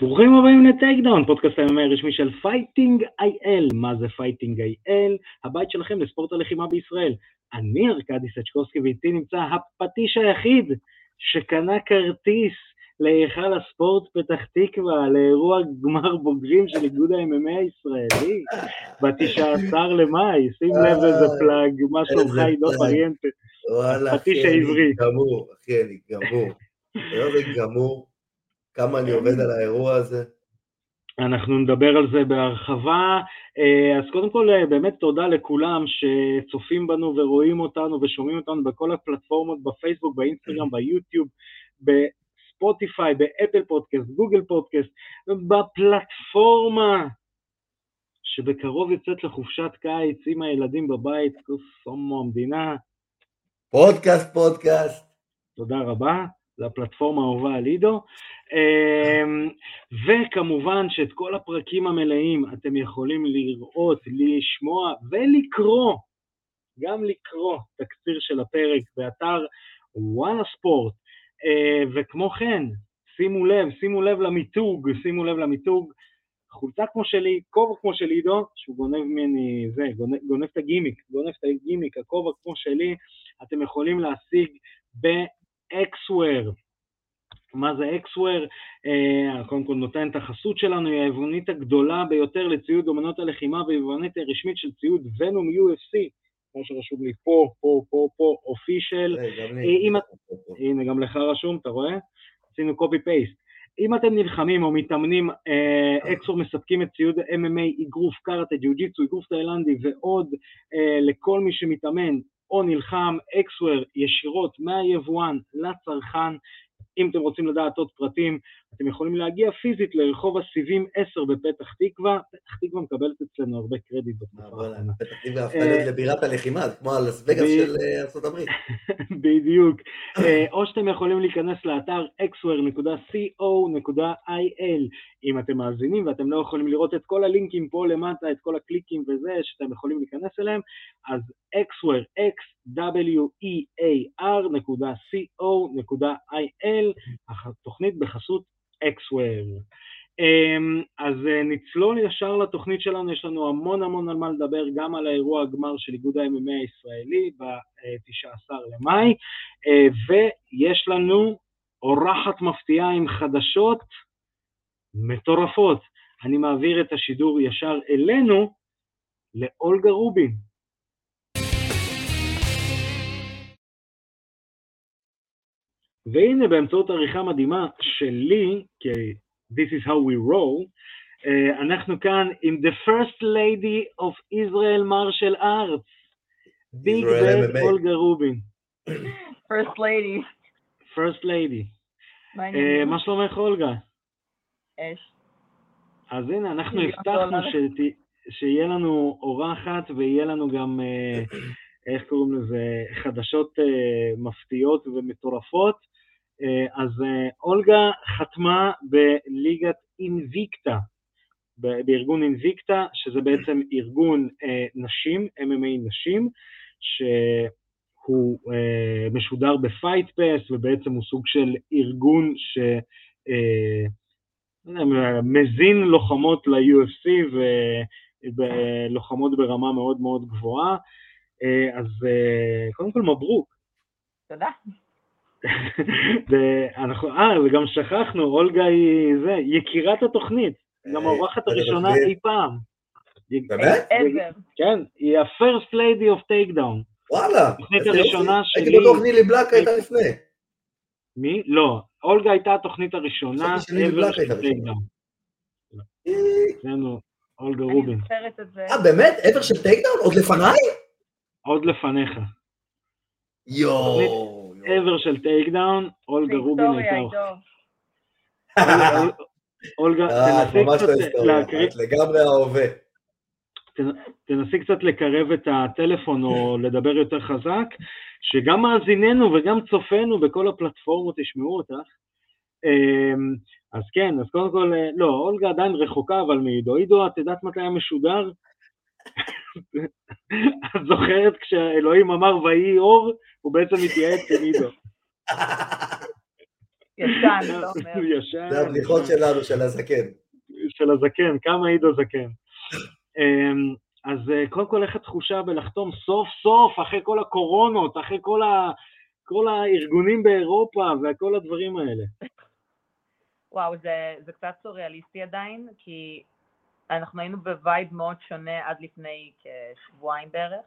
ברוכים הבאים ל Take Down, פודקאסט ה-MMA הרשמי של Fighting IL. מה זה Fighting IL? הבית שלכם לספורט הלחימה בישראל. אני ארכדי סצ'קוסקי ואיתי נמצא הפטיש היחיד שקנה כרטיס להיכל הספורט פתח תקווה, לאירוע גמר בוגרים של איגוד ה-MMA הישראלי, ב-19 למאי, שים לב איזה plug, מה שלומך עידו פריאנטה, הפטיש העברי. גמור, אחי, אני גמור. זה גמור. כמה אני עובד על האירוע הזה. אנחנו נדבר על זה בהרחבה. אה, אז קודם כל, אה, באמת תודה לכולם שצופים בנו ורואים אותנו ושומעים אותנו בכל הפלטפורמות, בפייסבוק, באינסטגרם, ביוטיוב, בספוטיפיי, באפל פודקאסט, גוגל פודקאסט, בפלטפורמה שבקרוב יוצאת לחופשת קיץ עם הילדים בבית, כוס המדינה. פודקאסט, פודקאסט. תודה רבה. זו הפלטפורמה האהובה על עידו. אמ, וכמובן שאת כל הפרקים המלאים אתם יכולים לראות, לשמוע ולקרוא, גם לקרוא תקציר של הפרק באתר וואלה ספורט. אה, וכמו כן, שימו לב, שימו לב למיתוג, שימו לב למיתוג, חולצה כמו שלי, כובע כמו של עידו, שהוא גונב ממני, זה, גונב, גונב את הגימיק, גונב את הגימיק, הכובע כמו שלי, אתם יכולים להשיג ב... אקסוור. מה זה אקסוור? Uh, קודם כל נותן את החסות שלנו, היא היבואנית הגדולה ביותר לציוד אומנות הלחימה והיבואנית הרשמית של ציוד ונום UFC, כמו שרשום לי פה, פה, פה, פה, אופישל. אה, הנה, גם לך רשום, אתה רואה? עשינו קופי פייסט. אם אתם נלחמים או מתאמנים, אה, אקסור מספקים את ציוד MMA, אגרוף, קארטה, ג'יוג'יצו, אגרוף תאילנדי ועוד אה, לכל מי שמתאמן או נלחם אקסוור ישירות מהיבואן לצרכן. אם אתם רוצים לדעת עוד פרטים, אתם יכולים להגיע פיזית לרחוב הסיבים 10 בפתח תקווה, פתח תקווה מקבלת אצלנו הרבה קרדיט בתקופה אה, האחרונה. פתח תקווה הפכה להיות אה, לבירת הלחימה, כמו הלס וגאס של אה, ארה"ב. בדיוק. או שאתם יכולים להיכנס לאתר xware.co.il אם אתם מאזינים ואתם לא יכולים לראות את כל הלינקים פה למטה, את כל הקליקים וזה, שאתם יכולים להיכנס אליהם, אז xware, xwear.co.il, התוכנית בחסות אקסוור. אמ, אז אה, נצלול ישר לתוכנית שלנו, יש לנו המון המון על מה לדבר, גם על האירוע הגמר של איגוד ה-MMA הישראלי ב-19 למאי, אה, ויש לנו אורחת מפתיעה עם חדשות מטורפות. אני מעביר את השידור ישר אלינו, לאולגה רובין. והנה באמצעות עריכה מדהימה שלי, כי this is how we roll, uh, אנחנו כאן עם the first lady of Israel martial arts, ביג בית אולגה רובין. first lady. first lady. Uh, מה שלומך אולגה? אש. אז הנה, אנחנו הבטחנו שיהיה לנו אורחת ויהיה לנו גם, uh, איך קוראים לזה, חדשות מפתיעות ומטורפות. אה, אז אה, אולגה חתמה בליגת אינביקטה, בארגון אינביקטה, שזה בעצם ארגון אה, נשים, MMA נשים, שהוא משודר בפייט פס, ובעצם הוא סוג של ארגון ש... מזין לוחמות ל-UFC ולוחמות ברמה מאוד מאוד גבוהה. אז קודם כל מברוק. תודה. ואנחנו, אה, וגם שכחנו, אולגה היא זה, יקירת התוכנית, גם אה, האורחת הראשונה אי פעם. באמת? כן, היא ה-first lady of takedown. וואלה. התוכנית הראשונה שלי... הייתי בטוח נילי בלק הייתה לפני. מי? לא, אולגה הייתה התוכנית הראשונה, ever של Takedown. אצלנו, אולגה רובין. אה, באמת? ever של Takedown? עוד לפניי? עוד לפניך. יואו. Ever של Takedown, אולגה רובין הייתה... אולגה, אה, תנסי קצת להקריא... לגמרי ההווה. תנסי קצת לקרב את הטלפון או לדבר יותר חזק, שגם מאזיננו וגם צופינו בכל הפלטפורמות ישמעו אותך. אמ, אז כן, אז קודם כל, אה, לא, אולגה עדיין רחוקה, אבל מעידו. עידו, את יודעת מתי היה משודר? את זוכרת כשאלוהים אמר ויהי אור, הוא בעצם התייעץ עם עידו. ישן, אתה אומר. ישן. זה הבדיחות שלנו, של הזקן. של הזקן, כמה עידו זקן. אמ, אז אה, קודם כל, איך התחושה בלחתום סוף סוף, אחרי כל הקורונות, אחרי כל, ה, כל הארגונים באירופה וכל הדברים האלה? וואו, זה, זה קצת סוריאליסטי עדיין, כי אנחנו היינו ב vibe מאוד שונה עד לפני כשבועיים בערך,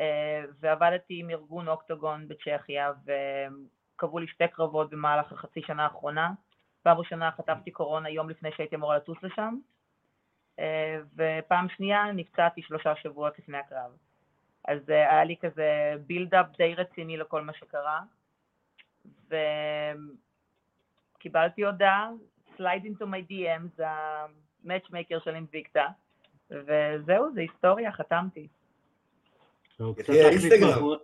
אה, ועבדתי עם ארגון אוקטוגון בצ'כיה, וקבעו לי שתי קרבות במהלך החצי שנה האחרונה. פעם ראשונה חטפתי קורונה יום לפני שהייתי אמורה לטוס לשם, אה, ופעם שנייה נפצעתי שלושה שבועות לפני הקרב. אז אה, היה לי כזה בילדאפ די רציני לכל מה שקרה, וקיבלתי הודעה, slide into my DM, זה המאצ'מייקר של אינביקטה, וזהו, זה היסטוריה, חתמתי. מאחורי-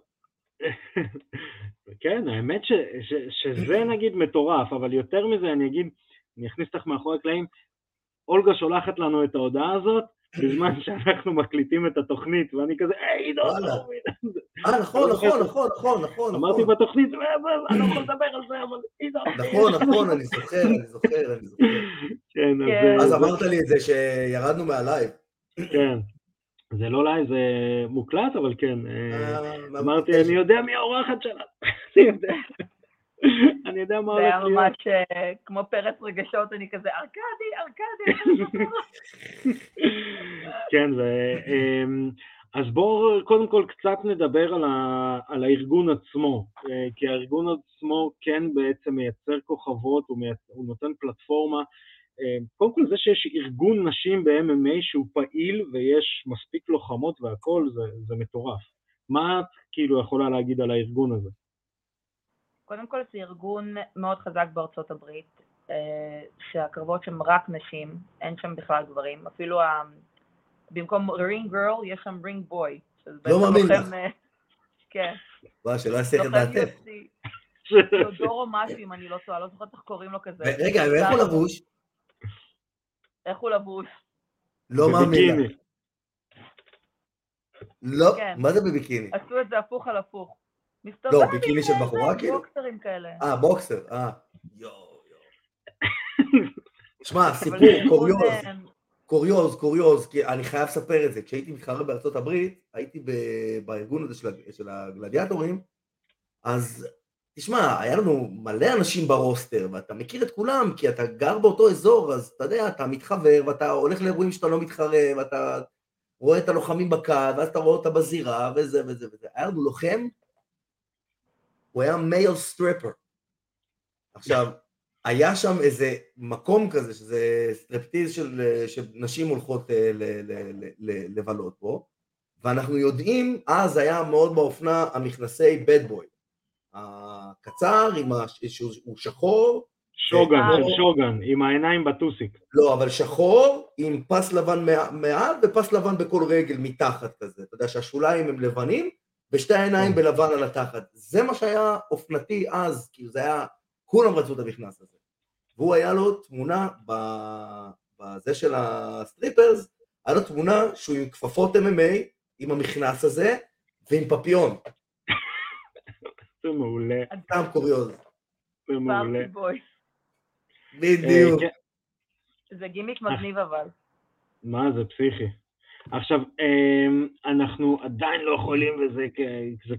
כן, האמת ש, ש, שזה נגיד מטורף, אבל יותר מזה אני אגיד, אני אכניס אותך מאחורי הקלעים, אולגה שולחת לנו את ההודעה הזאת בזמן שאנחנו מקליטים את התוכנית, ואני כזה, היי, עידו. אתה לא מבין." אה, נכון, לא נכון. נכון, נכון, נכון. אמרתי נכון. בתוכנית, "אה, אה, אני לא יכול לדבר על זה, אבל עידו. נכון, נכון, אני זוכר, אני זוכר, אני זוכר. כן, אז, כן. אה, אז אמרת לי את זה שירדנו מה live. כן. זה לא live, זה מוקלט, אבל כן. אה, אה, אמרתי, אני יודע מי האורחת שלה. אני יודע. אני יודע מה זה היה הולך להיות. ממש אה, כמו פרץ רגשות, אני כזה, ארכדי, ארכדי, כן, ו... אמ, אז בואו קודם כל קצת נדבר על, ה... על הארגון עצמו, אה, כי הארגון עצמו כן בעצם מייצר כוכבות, הוא, מייצ... הוא נותן פלטפורמה. אה, קודם כל זה שיש ארגון נשים ב-MMA שהוא פעיל ויש מספיק לוחמות והכול, זה, זה מטורף. מה את כאילו יכולה להגיד על הארגון הזה? קודם כל זה ארגון מאוד חזק בארצות הברית, אה, שהקרבות שם רק נשים, אין שם בכלל גברים, אפילו ה... במקום רינג גרל יש שם רינג בוי. לא מאמין לך. כן, וואי, שלא יסיח את דעתך. תיאודורו משהו אם אני לא טועה, לא זוכרת איך קוראים לו כזה. רגע, ואיך הוא לבוש? איך הוא לבוש? לא מאמין לך. לא, כן. מה זה בביקיני? עשו את זה הפוך על הפוך. מסתובב לא, ביקיני של בחורה, כאילו? בוקסרים כאלה. אה, בוקסר, אה. יואו, יואו. שמע, סיפור, קוריוז, קוריוז, קוריוז, כי אני חייב לספר את זה. כשהייתי מתחרה בארצות הברית, הייתי ב- בארגון הזה של של הגלדיאטורים, אז תשמע, היה לנו מלא אנשים ב roster, ואתה מכיר את כולם, כי אתה גר באותו אזור, אז אתה יודע, אתה מתחבר, ואתה הולך לאירועים שאתה לא מתחרה, ואתה רואה את הלוחמים בקהל, ואז אתה רואה אותה בזירה, וזה וזה וזה. היה לנו לוחם, הוא היה male stripper. עכשיו, היה שם איזה מקום כזה, שזה סטריפטיז של, שנשים הולכות אה, ל- ל- ל- ל- לבלות בו, ואנחנו יודעים, אז היה מאוד באופנה המכנסי Bad Boy. הקצר, עם ה... שהוא הוא שחור, שוגן, של שוגן, עם העיניים בטוסיק. לא, אבל שחור עם פס לבן מע- מעל ופס לבן בכל רגל מתחת כזה. אתה יודע שהשוליים הם לבנים, ושתי העיניים כן. בלבן על התחת. זה מה שהיה אופנתי אז, כאילו זה היה, כולם רצו את המכנס הזה. והוא היה לו תמונה בזה של ה strippers, היה לו תמונה שהוא עם כפפות MMA, עם המכנס הזה, ועם פפיון. זה מעולה, סתם קוריוז. זה מעולה. בדיוק. אה, כן, זה גימיק מגניב אבל. מה זה פסיכי. עכשיו, אמ, אנחנו עדיין לא יכולים, וזה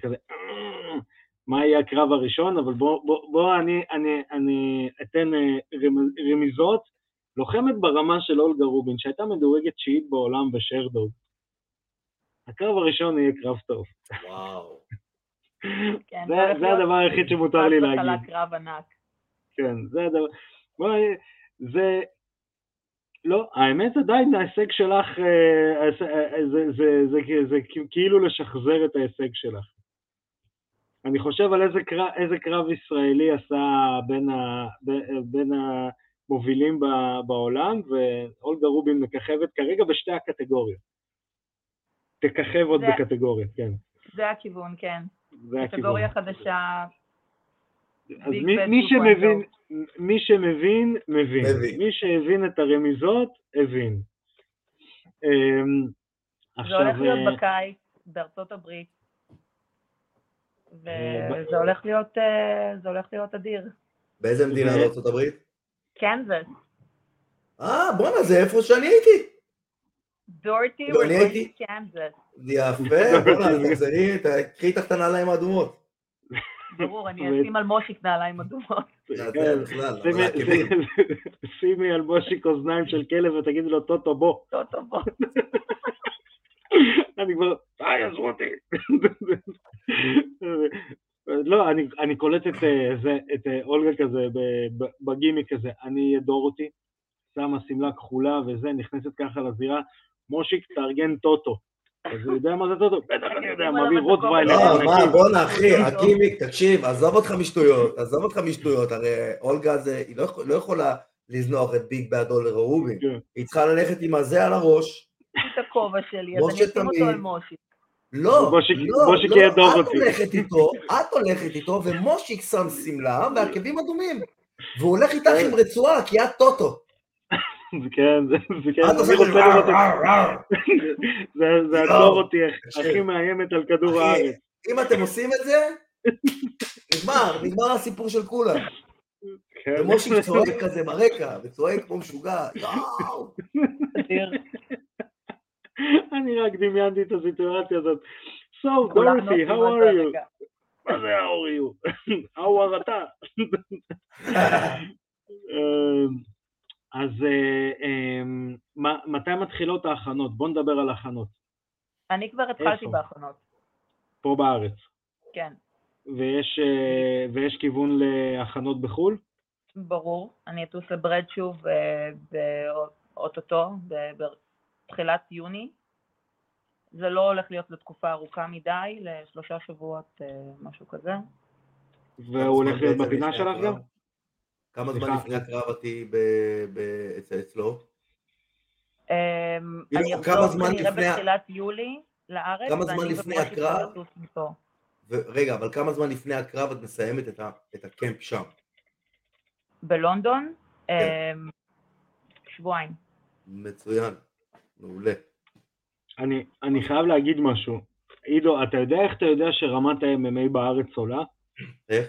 כזה, אה, מה יהיה הקרב הראשון, אבל בוא, בוא, בוא אני, אני, אני אתן אה, רמז- רמיזות. לוחמת ברמה של אולגה רובין, שהייתה מדורגת תשיעית בעולם בשרדוג. הקרב הראשון יהיה קרב טוב. וואו. כן, זה, הדבר היחיד שמותר לי להגיד. קרב ענק. כן, זה הדבר. בואי, זה... לא, האמת עדיין ההישג שלך, אה, ההיש- אה, זה, זה, זה, זה, כאילו לשחזר את ההישג שלך. אני חושב על איזה קרב, איזה קרב ישראלי עשה בין, ה, בין המובילים ב- בעולם, ואולגה רובין מככבת כרגע בשתי הקטגוריות. תככב עוד בקטגוריה, כן. זה הכיוון, כן. זה הכיוון. קטגוריה חדשה. אז מי, מי 2.0. שמבין, מי שמבין, מבין. מבין. מי שהבין את הרמיזות, הבין. אמ, זה עכשיו, הולך להיות אה, בקיץ בארצות הברית. אה, וזה הולך להיות, אה, זה הולך להיות אדיר. באיזה מדינה בארצות הברית? קנזס. אה, בואנה, זה איפה שאני הייתי. דורטי לא, אני הייתי- קנזס. יפה, בואנה, אז תחזרי, קחי איתך את הנעליים האדומות. ברור, אני אשים על מושיק נעליים אדומות. זה כן. אבל שימי- על מושיק אוזניים של כלב ותגידי לו טוטו בוא. טוב, בוא. אני כבר, די עזבו אותי. לא, אני, אני קולט את, אה, זה, את אה, אולגה כזה ב- ב- בגימיק כזה, אני אדור אותי, שמה שמלה כחולה וזה, נכנסת ככה לזירה, מושיק תארגן טוטו. אז הוא יודע מה זה טוטו? בטח אני יודע, מביא רוטוויילר. לא. מה, בואנה, אחי, הגימיק, תקשיב, עזוב אותך משטויות, עזוב אותך משטויות, הרי אולגה זה, היא לא יכול- לא יכולה לזנוח את ביג באדולר או רובין. כן. היא צריכה ללכת עם הזה על הראש. את הכובע שלי, אז משה אני אשים אותו תמיד. על מושיק. לא, לא, לא, את. הולכת איתו, את הולכת איתו, ומושיק שם שמלה ועקבים אדומים. והוא הולך איתך עם רצועה, כי את טוטו. זה כן, זה זה כן, אני רוצה לראות את "ר, ר, ר". זה- זה יואו, עצור אותי. הכי מאיימת על כדור הארץ. אם אתם עושים את זה, נגמר, נגמר הסיפור של כולם. כן. ומושיק צועק כזה ברקע, וצועק כמו משוגע, יואו. אני רק דמיינתי את הסיטואציה הזאת. So, דורסי, how are זה you? מה זה how are you? how are אתה? אז אה, מה- מתי מתחילות ההכנות? בוא נדבר על הכנות. אני כבר התחלתי איפה? בהכנות, פה בארץ. כן, ויש, אה, ויש כיוון להכנות בחו"ל? ברור. אני אטוס לברד שוב אה, באוטוטו, בתחילת יוני. זה לא הולך להיות לתקופה ארוכה מדי, לשלושה שבועות, אה, משהו כזה. והוא הולך להיות בפינה שלך גם? כמה זמן. לפני הקרב את תהיי ב- ב- אצל- אצלו? אמ, כאילו, אני כמה אחזור זמן כנראה בתחילת יולי לארץ, כמה זמן לפני הקרב? רגע, אבל כמה זמן לפני הקרב את מסיימת את ה- את הקמפ שם? בלונדון, כן. אמ, שבועיים. מצוין, מעולה. אני, אני חייב להגיד משהו. עידו, אתה יודע איך אתה יודע שרמת ה-MMA בארץ עולה? איך?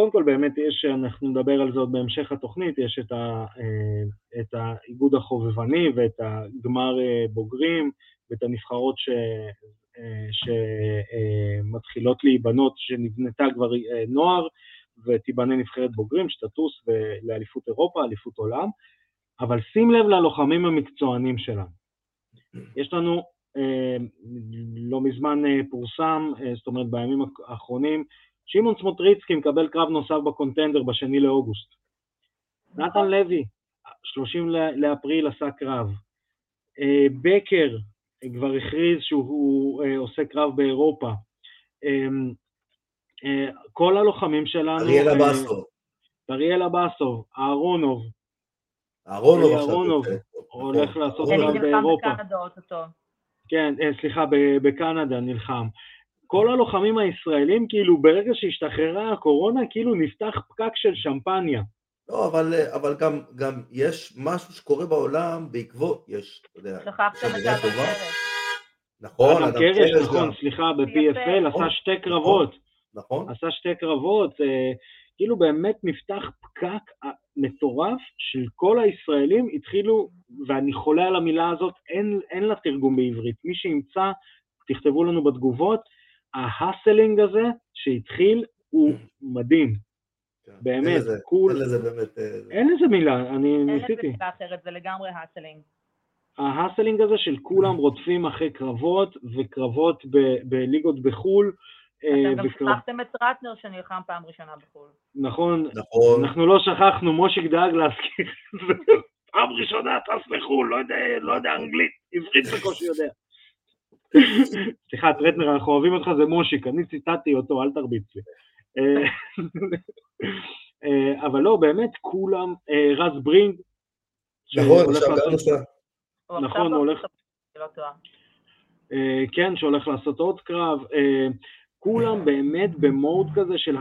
קודם כל באמת יש, אנחנו נדבר על זה עוד בהמשך התוכנית, יש את, ה, אה, את האיגוד החובבני ואת הגמר אה, בוגרים ואת הנבחרות ש, אה, שמתחילות להיבנות, שנבנתה כבר נוער ותיבנה נבחרת בוגרים שתטוס לאליפות אירופה, אליפות עולם, אבל שים לב ללוחמים המקצוענים שלנו. יש לנו, לא מזמן פורסם, זאת אומרת בימים האחרונים, שמעון סמוטריצקי מקבל קרב נוסף בקונטנדר בשני לאוגוסט. נתן לוי, 30 ל- לאפריל עשה קרב. אה, בקר כבר הכריז שהוא אה, עושה קרב באירופה. אה, כל הלוחמים שלנו... אריאל אבסו, אריאל אבסוב, אהרונוב, אהרונוב עכשיו. אהרונוב. הולך נכון, לעשות קרב באירופה. כן, סליחה, ב- בקנדה נלחם. כל הלוחמים הישראלים, כאילו ברגע שהשתחררה הקורונה, כאילו נפתח פקק של שמפניה. לא, אבל, אבל גם, גם יש משהו שקורה בעולם בעקבות, יש, אתה יודע, שכחתם עכשיו את. פרץ. נכון, אדם קרש, נכון, גם, סליחה. ב-PFL עשה נכון, שתי נכון. קרבות. נכון? עשה שתי קרבות, אה, כאילו באמת נפתח פקק אה, מטורף של כל הישראלים התחילו, ואני חולה על המילה הזאת, אין, אין לה תרגום בעברית. מי שימצא, תכתבו לנו בתגובות, ה hustling הזה שהתחיל הוא מדהים, כן. באמת, כול, אין לזה באמת... אה, זה. אין לזה מילה, אני אין לזה ניסיתי. מילה אחרת, זה לגמרי hustling. ה hustling הזה של כולם רודפים אחרי קרבות, וקרבות ב- בליגות בחו"ל. אה, אתם גם שכחתם את רטנר שנלחם פעם ראשונה בחו"ל. נכון, נכון, אנחנו לא שכחנו, מושיק דאג להזכיר. פעם ראשונה טס לחו"ל, לא יודע, לא יודע אנגלית, עברית בקושי יודע. סליחה, טרטנר, אנחנו אוהבים אותך, זה מושיק, אני ציטטתי אותו, אל תרביץ לי. אה, אבל לא, באמת, כולם, אה, רז ברינג, נכון, עכשיו גם נכון, הולך- אני לא. אה, כן, שהולך לעשות עוד קרב, כולם באמת במוד כזה של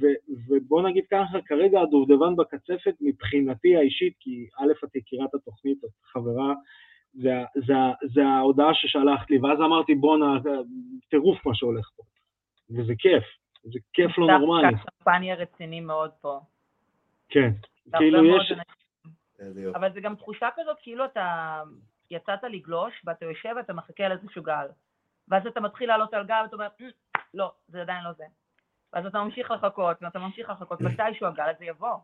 ו- ובוא נגיד ככה, כרגע הדובדבן בקצפת מבחינתי האישית, כי א', את יקירת התוכנית, את חברה, זה, זה, זה ההודעה ששלחת לי, ואז אמרתי בואנה, טירוף מה שהולך פה, וזה כיף, זה כיף לא נורמלי. נפתח שמפניה רציני מאוד פה. כן, כאילו יש. אבל זה גם תחושה כזאת כאילו אתה יצאת לגלוש ואתה יושב ואתה מחכה על איזשהו גל. ואז אתה מתחיל לעלות על גל ואתה אומר, "אמ, לא, זה עדיין לא זה. ואז אתה ממשיך לחכות ואתה ממשיך לחכות, מתישהו הגל הזה יבוא.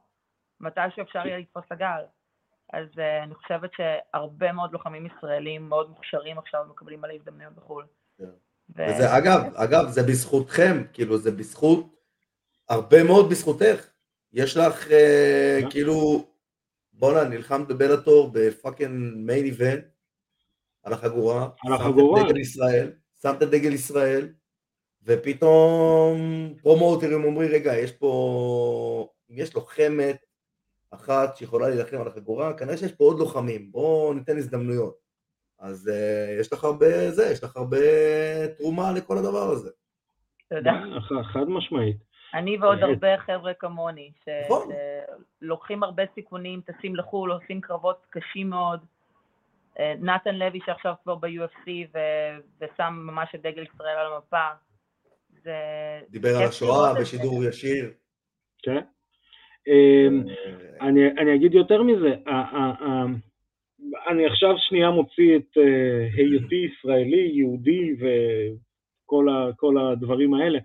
מתישהו אפשר יהיה לתפוס את הגל. אז uh, אני חושבת שהרבה מאוד לוחמים ישראלים מאוד מוכשרים עכשיו מקבלים מלא הזדמנויות בחו"ל. כן. ו- וזה, אגב, אגב, זה בזכותכם, כאילו, זה בזכות, הרבה מאוד בזכותך. יש לך, אה, כן. כאילו, בואנה, נלחמת ב Bellator ב fucking main event, על החגורה. על שמת החגורה. את דגל ישראל, שמת דגל ישראל, ופתאום פרומוטרים אומרים, רגע, יש פה, אם יש לוחמת אחת שיכולה להילחם על החגורה, כנראה שיש פה עוד לוחמים, בואו ניתן הזדמנויות. אז uh, יש לך הרבה, זה, יש לך הרבה תרומה לכל הדבר הזה. ח- חד משמעית. אני ועוד אה, הרבה חבר'ה כמוני, ש- נכון. שלוקחים הרבה סיכונים, טסים לחו"ל, עושים קרבות קשים מאוד. אה, נתן לוי שעכשיו כבר ב-UFC ו- ושם ממש את דגל ישראל על המפה. זה... דיבר על השואה. בשידור ישיר. כן. אמ, אה, אני, אני אגיד יותר מזה, אני עכשיו שנייה מוציא את אה, היותי ישראלי, יהודי וכל הדברים האלה.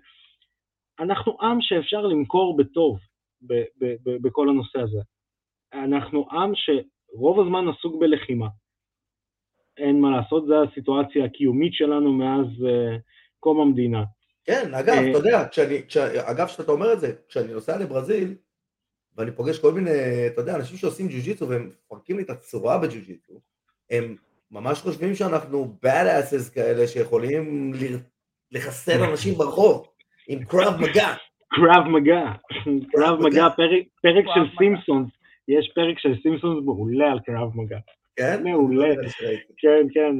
אנחנו עם שאפשר למכור בטוב בכל הנושא הזה. אנחנו עם שרוב הזמן עסוק בלחימה. אין מה לעשות, זו הסיטואציה הקיומית שלנו מאז אה, קום המדינה. כן, אגב, אתה יודע, כשאני, כש, אגב, שאתה אומר את זה, כשאני נוסע לברזיל, ואני פוגש כל מיני, אתה יודע, אנשים שעושים ג'ו-ג'יצו והם מפרקים לי את הצורה בג'ו-ג'יצו, הם ממש חושבים שאנחנו bad asses כאלה שיכולים ל- לחסל אנשים ברחוב עם קרב מגע. קרב מגע, קרב מגע. פרק, של. סימפסונס, יש פרק של סימפסונס מעולה על קרב מגע. כן? מעולה. כן, כן,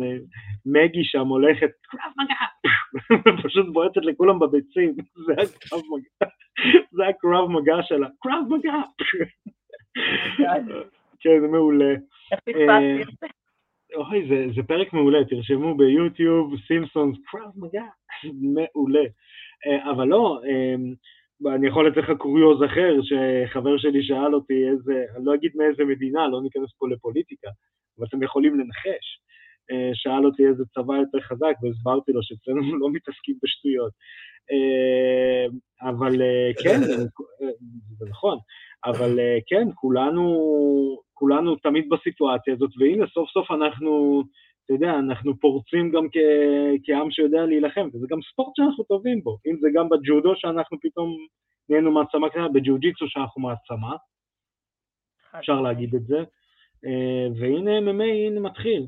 מגי שם הולכת, קרב מגע, פשוט בועטת לכולם בביצים, זה הקרב מגע, זה הקרב מגע שלה, קרב מגע. כן, זה מעולה. אה? אוי, זה, זה פרק מעולה, תרשמו ביוטיוב, סימפסונס, קרב מגע, מעולה. אה, אבל לא, אה, אני יכול לתת לך קוריוז אחר, שחבר שלי שאל אותי איזה, אני לא אגיד מאיזה מדינה, לא ניכנס פה לפוליטיקה, אבל אתם יכולים לנחש. אה, שאל אותי איזה צבא יותר חזק, והסברתי לו שאצלנו לא מתעסקים בשטויות. אה, אבל אה, כן, זה- נכון, אבל כן, כולנו, כולנו תמיד בסיטואציה הזאת, והנה סוף סוף אנחנו, אתה יודע, אנחנו פורצים גם כ- כעם שיודע להילחם, וזה גם ספורט שאנחנו טובים בו, אם זה גם בג'ודו שאנחנו פתאום נהיינו מעצמה קטנה, בג'ו-ג'יצו שאנחנו מעצמה, אפשר להגיד את זה, והנה MMA הנה מתחיל.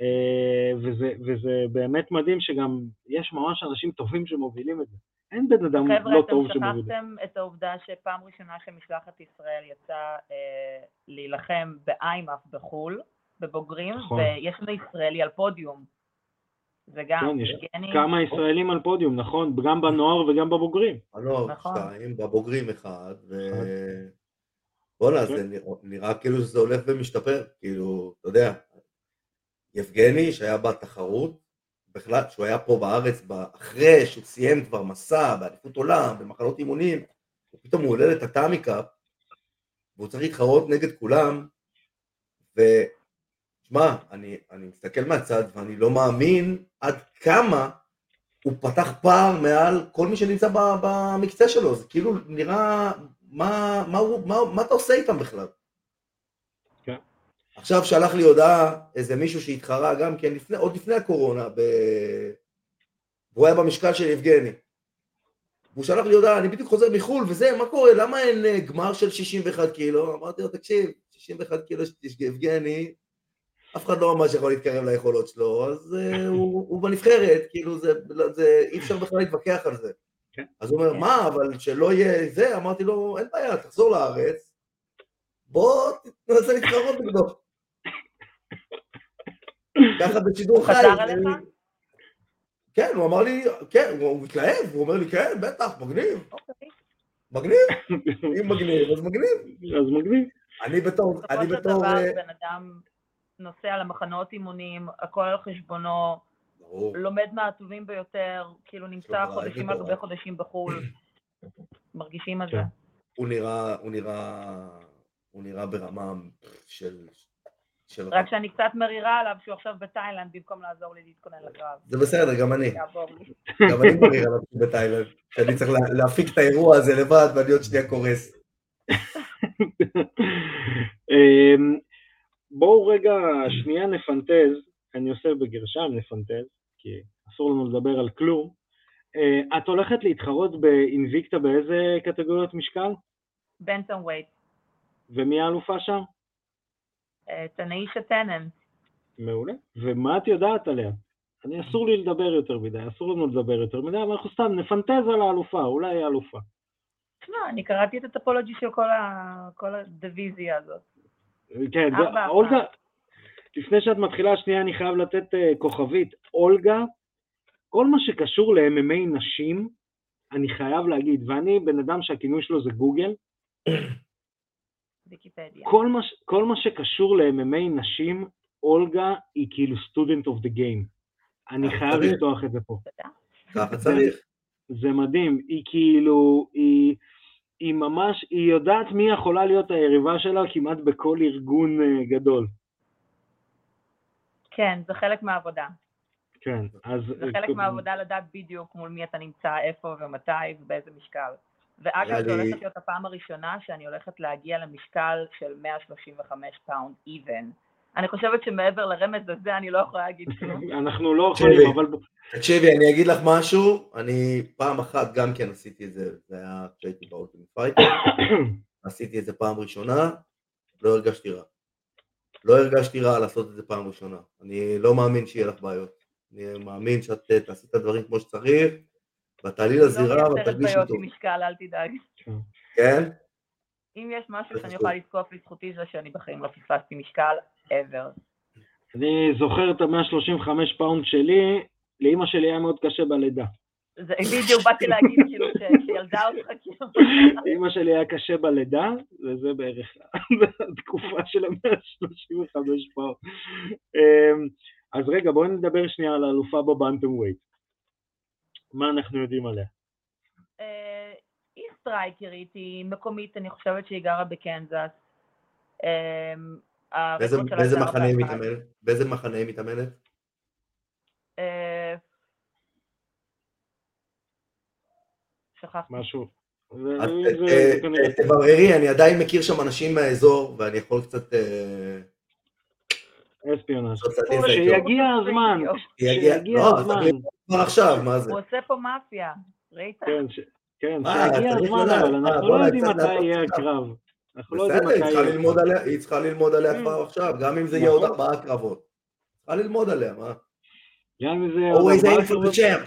אה, וזה, וזה באמת מדהים שגם יש ממש אנשים טובים שמובילים את זה. אין בן אדם חבר'ה, לא אתם טוב שמוביל את זה. שכחתם את העובדה שפעם ראשונה שמשלחת ישראל יצאה אה, להילחם באיימאף בחו"ל, בבוגרים, נכון. ויש לנו ישראלי על פודיום. זה גם, כן, יש יבגני, כמה ישראלים על פודיום, נכון, גם בנוער וגם בבוגרים. הנוער נכון. שתיים, בבוגרים אחד, ו... בואנה, כן. זה נראה- כאילו שזה הולך ומשתפר, כאילו, אתה יודע, יבגני שהיה בתחרות, בכלל, שהוא היה פה בארץ, אחרי שהוא סיים כבר מסע באליפות עולם, במחנות אימונים, ופתאום הוא עולה לטאטאמי קאפ, והוא צריך להתחרות נגד כולם, ושמע, אני, אני מסתכל מהצד ואני לא מאמין עד כמה הוא פתח פער מעל כל מי שנמצא במקצה שלו, זה כאילו נראה, מה, מה, מה, מה אתה עושה איתם בכלל? כן. עכשיו שלח לי הודעה איזה מישהו שהתחרה גם כן, לפני, עוד לפני הקורונה, ב... והוא היה במשקל של יבגני. והוא שלח לי הודעה, אני בדיוק חוזר מחו"ל וזה, מה קורה, למה אין אה, גמר של 61 קילו? אמרתי לו, תקשיב, 61 קילו של יבגני, אף אחד לא ממש יכול להתקרב ליכולות שלו, אז uh, הוא, הוא בנבחרת, כאילו זה, זה, אי אפשר בכלל להתווכח על זה. כן. אז הוא אומר, כן. מה, אבל שלא יהיה זה? אמרתי לו, אין בעיה, תחזור לארץ, בוא תנסה להתחרות נגדו. ככה בשידור חי. חזר? כן, הוא אמר לי, כן, הוא התלהב, הוא אומר לי, כן, בטח, מגניב, אוקיי. מגניב, אם מגניב, אז מגניב. אז מגניב. אני בתור, אני בסופו של בתור... דבר אה, בן אדם נוסע למחנות אימונים, הכל על חשבונו. לומד מהטובים ביותר, כאילו נמצא חודשים על גבי. חודשים בחו"ל, מרגישים על כן. זה. הוא נראה, הוא נראה, הוא נראה ברמה של... של רק שאני קצת מרירה עליו שהוא עכשיו בתאילנד במקום לעזור לי להתכונן לקרב. זה בסדר, גם אני. גם אני מריר עליו שהוא בתאילנד. שאני צריך לה- להפיק את האירוע הזה לבד ואני עוד שנייה קורס. אמ, בואו רגע שנייה נפנטז, אני עושה בגרשיים נפנטז, כי אסור לנו לדבר על כלום. אה, את הולכת להתחרות באינביקטה באיזה קטגוריות משקל? בנטון וייט. ומי האלופה שם? אה, תנאישה טנן. מעולה. ומה את יודעת עליה? אני אסור לי לדבר יותר מדי, אסור לנו לדבר יותר מדי, אבל אנחנו סתם נפנטז על האלופה, אולי היא האלופה. תשמע, אני קראתי את הטופולוגי של כל ה- כל הדיוויזיה הזאת. כן. אולגה, לפני שאת מתחילה, שנייה אני חייב לתת אה, כוכבית. אולגה, כל מה שקשור ל-MMA נשים, אני חייב להגיד, ואני בן אדם שהכינוי שלו זה גוגל. כל מה, כל מה שקשור ל-MMA נשים, אולגה היא כאילו student of the game. אני חייב. לפתוח את זה פה. תודה. ככה צריך. זה מדהים, היא כאילו, היא, היא ממש, היא יודעת מי יכולה להיות היריבה שלה כמעט בכל ארגון אה, גדול. כן, זה חלק מהעבודה. כן, אז... זה חלק מהעבודה לדעת בדיוק מול מי אתה נמצא, איפה ומתי ובאיזה משקל. ואגב, זו הולכת להיות הפעם הראשונה שאני הולכת להגיע למשקל של 135 פאונד even. אני חושבת שמעבר לרמז הזה אני לא יכולה להגיד כלום. אנחנו לא. יכולים, אבל... תקשיבי, אני אגיד לך משהו, אני פעם אחת גם כן עשיתי את זה, זה היה כשהייתי ב Ultimate Fighter, עשיתי את זה פעם ראשונה, לא הרגשתי רע. לא הרגשתי רע לעשות את זה פעם ראשונה. אני לא מאמין שיהיה לך בעיות. אני מאמין שאת אה, תעשי את הדברים כמו שצריך, ואת תעלי לזירה לא ואת מייצרת תרגישי בעיות. עם משקל, אל תדאג. כן? אם יש משהו שאני. יכולה לזקוף לזכותי זה שאני בחיים לא פספסתי משקל ever. אני זוכר את ה-135 פאונד שלי, לאימא שלי היה מאוד קשה בלידה. זה בדיוק באתי להגיד כאילו ש- שילדה אותך כאילו. לאימא שלי היה קשה בלידה, וזה בערך התקופה של ה-135 פאונד. אמ, אז רגע, בואו נדבר שנייה על האלופה ב bantamweight. מה אנחנו יודעים עליה? אה, היא סטרייקרית, היא מקומית, אני חושבת שהיא גרה בקנזס. אה, באיזה- מחנה היא 4-1. מתאמנת? באיזה מחנה היא מתאמנת? אה, שכחתי. משהו. זה כנראה- ת- תבררי, אני עדיין מכיר שם אנשים מהאזור, ואני יכול קצת... אה. שיגיע הזמן, יגיע- שיגיע לא, הזמן. כבר עכשיו, מה זה? הוא עושה פה מאפיה, ראית? כן, כן, שיגיע הזמן, אבל מה, אנחנו לא יודעים מתי יהיה. הקרב. לא בסדר, היא צריכה ללמוד. עליה, Mm. כבר עכשיו, גם אם זה יהיה עוד נכון. ארבעה קרבות. צריכה ללמוד עליה, מה? גם אם זה... עוד always ארבעה aim for קרבות. the champ.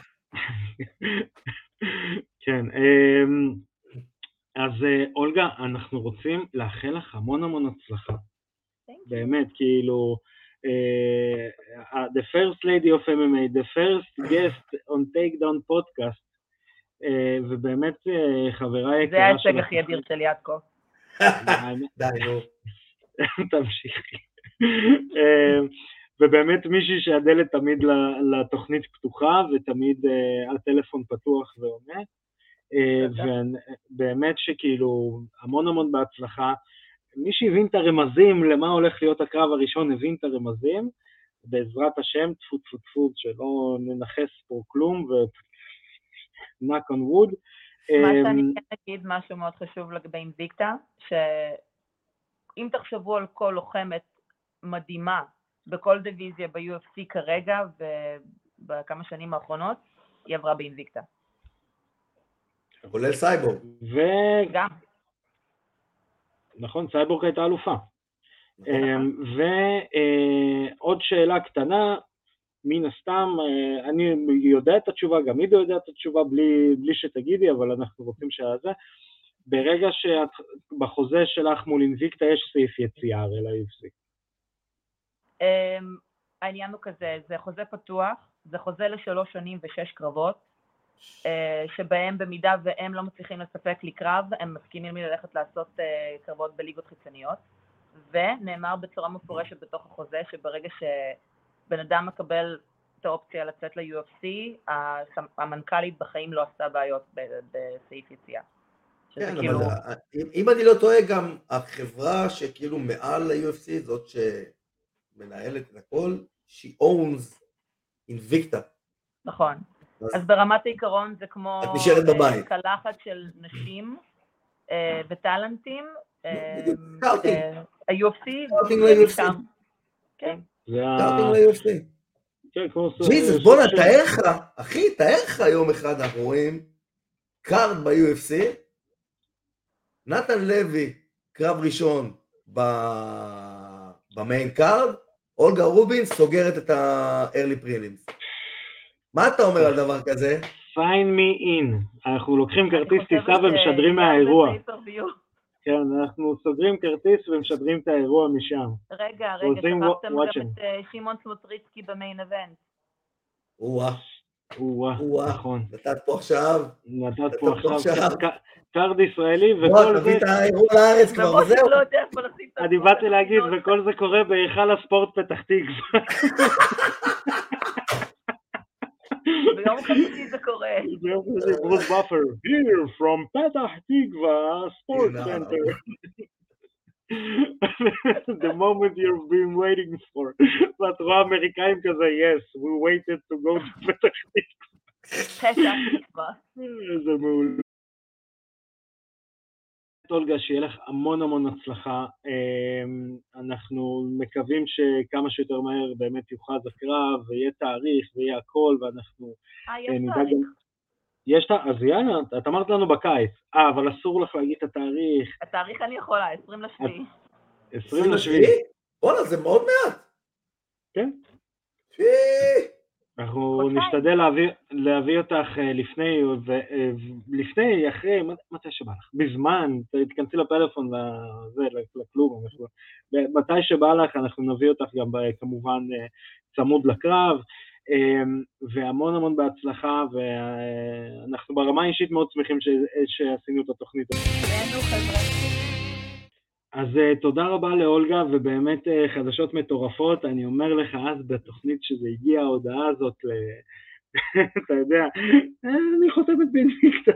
כן, אמ, אז אה, אולגה, אנחנו רוצים לאחל לך המון המון הצלחה. באמת, כאילו, אה, the first lady of MMA, the first guest on takedown podcast, אה, ובאמת חברה זה יקרה ההישג הכי אדיר כה. האמת- די, נו. תמשיכי. ובאמת מישהי שהדלת תמיד לתוכנית פתוחה ותמיד הטלפון פתוח ועונה. אה. ובאמת שכאילו המון המון בהצלחה. מי שהבין את הרמזים למה הולך להיות הקרב הראשון הבין את הרמזים. בעזרת השם, טפו טפו טפו, שלא ננכס פה כלום, ו-knock on wood. מה שאני כן אגיד, משהו מאוד חשוב לגבי Invicta, שאם תחשבו על כל לוחמת מדהימה בכל דיוויזיה ב-UFC כרגע ובכמה שנים האחרונות, היא עברה ב-Invicta. כולל סייבורג. ו- גם. נכון, סייבורג הייתה אלופה. אמ, ועוד שאלה קטנה, מן הסתם, אה, אני יודע את התשובה, גם עידו יודע את התשובה בלי, בלי שתגידי, אבל אנחנו רוצים שזה. ברגע שאת, בחוזה שלך מול אינביקטה יש סעיף יציאה הרי ל-UFC. אמ, העניין הוא כזה, זה חוזה פתוח, זה חוזה לשלוש שנים ושש קרבות, אה, שבהם במידה והם לא מצליחים לספק לי קרב, הם מסכימים לי ללכת לעשות אה, קרבות בליגות חיצוניות, ונאמר בצורה מפורשת בתוך החוזה שברגע שבן אדם מקבל את האופציה לצאת ל-UFC, המנכ"לית בחיים לא עשתה בעיות בסעיף יציאה. כן, כאילו... אבל ה- אם- אם אני לא טועה, גם החברה שכאילו מעל ה-UFC, זאת שמנהלת את הכל, she owns Invicta. נכון. אז- אז ברמת העיקרון זה כמו את נשארת אה, בבית. קלחת של נשים אה, וטאלנטים. אה. אה, ה-UFC, scouting זה ל-UFC. משם. כן. כן, ג'יזוס, בואנה, תאר לך, אחי, תאר לך יום אחד אנחנו רואים card ב-UFC, נתן לוי, קרב ראשון ב-main card, אולגה רובין סוגרת את ה-early prelims. מה אתה אומר על דבר כזה? sign me in. אנחנו לוקחים כרטיס טיסה ומשדרים מהאירוע. כן, אנחנו סוגרים כרטיס ומשדרים את האירוע משם. רגע, רגע, שכחתם. גם את אה, שמעון סמוטריצקי ב-main event. או-אה, או-אה. נכון. נתת פה עכשיו, נתת פה עכשיו card ישראלי וכל תביא זה, את האירוע לארץ כבר, וזהו. לא אני באתי להגיד. וכל זה קורה בהיכל הספורט פתח תקווה. ביום חמישי זה קורה. Bruce Buffer, here from פתח תקווה, sport הנה, center. the moment you've been waiting for. ואת רואה אמריקאים כזה, yes, we waited to go to פתח פתח תקווה. איזה מעולה. אולגה, שיהיה לך המון המון הצלחה. אמ, אנחנו מקווים שכמה שיותר מהר באמת יוכרז הקרב, ויהיה תאריך, ויהיה הכל, ואנחנו אה, אה, יש תאריך. גם... יש, ת- אז יאללה, את אמרת לנו בקיץ. אה, אבל אסור לך להגיד את התאריך. התאריך אני יכולה, 20 לשביעי. 20 לשביעי. בואנה, זה מאוד מעט. כן. אנחנו. נשתדל להביא, להביא אותך אה, לפני, ו- אה, לפני, אחרי, מת- מתי שבא לך, בזמן, ת- תיכנסי לפלאפון, לזה, לכלום, אנחנו, מתי שבא לך אנחנו נביא אותך גם כמובן אה, צמוד לקרב, אה, והמון המון בהצלחה, ואנחנו ברמה האישית מאוד שמחים ש- שעשינו את התוכנית. אז uh, תודה רבה לאולגה, ובאמת uh, חדשות מטורפות. אני אומר לך אז בתוכנית שזה הגיע, ההודעה הזאת, ל... אתה יודע, "אה, אני חותמת באינפיקטה.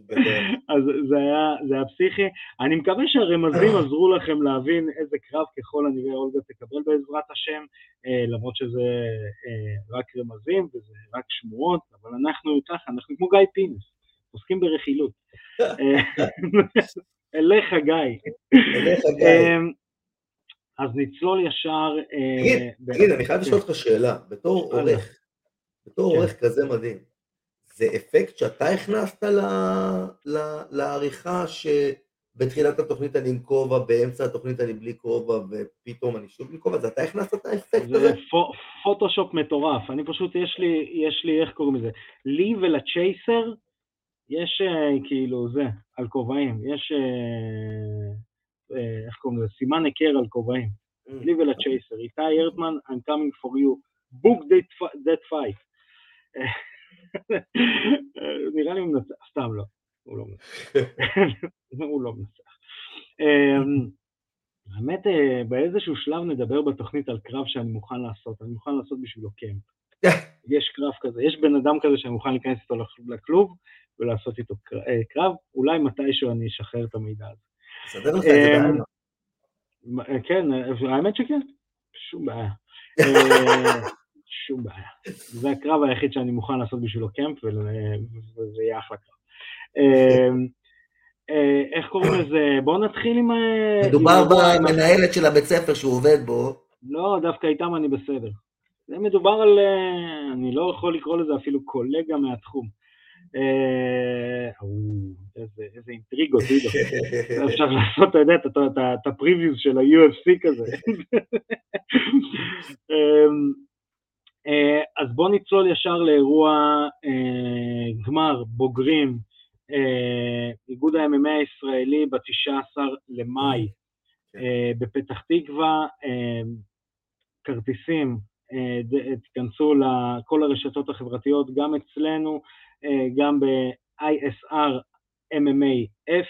גדול. אז זה היה, זה היה פסיכי. אני מקווה שהרמזים עזרו לכם להבין איזה קרב ככל הנראה אולגה תקבל בעזרת השם, אה, למרות שזה אה, רק רמזים וזה רק שמועות, אבל אנחנו ככה, אנחנו כמו גיא פינס, עוסקים ברכילות. אליך גיא. אליך, גיא. אמ, אז נצלול ישר... אה, תגיד, אני חייב כן. לשאול אותך שאלה. בתור. עורך, בתור כן. עורך כזה מדהים, זה אפקט שאתה הכנסת לעריכה שבתחילת התוכנית אני עם כובע, באמצע התוכנית אני בלי כובע, ופתאום אני שוב בלי כובע, זה אתה הכנסת את האפקט הזה? זה פו- פוטושופ מטורף. אני פשוט, יש לי, יש לי, איך קוראים לזה? לי ולצ'ייסר, יש אה, כאילו זה, על כובעים. יש, אה, אה, איך קוראים לזה? סימן היכר על כובעים. לי ולצ'ייסר. איתי הרטמן, I'm coming for you. book that fi- that fight. נראה לי הוא מנצח, סתם לא, הוא לא מנצח. הוא לא מנצח. אמ, האמת, באיזשהו שלב נדבר בתוכנית על קרב שאני מוכן לעשות, אני מוכן לעשות בשבילו קמפ. יש קרב כזה, יש בן אדם כזה שאני מוכן להיכנס איתו לכ- לכלוב ולעשות איתו אה, קרב, אולי מתישהו אני אשחרר את המידע הזה. סדר לך את זה אמ, בעיה. מה- אה, כן, אה, האמת שכן, שום בעיה. אה, שום בעיה. זה הקרב היחיד שאני מוכן לעשות בשבילו קמפ, וזה יהיה אחלה קרב. אה, איך קוראים לזה? בואו נתחיל עם... מדובר במנהלת של הבית ספר שהוא עובד בו, לא, דווקא איתם אני בסדר. זה מדובר על... אה, אני לא יכול לקרוא לזה אפילו קולגה מהתחום. אה, איזה אינטריגות, עידו. אפשר לעשות, אתה יודע, את- הפריוויוז של ה-UFC כזה. אמ, אה, אז בואו נצלול ישר לאירוע גמר בוגרים, איגוד ה-MMA הישראלי ב-19 למאי אה, בפתח תקווה, כרטיסים, תיכנסו לכל הרשתות החברתיות, גם אצלנו, אה, גם ב-ISR MMA F,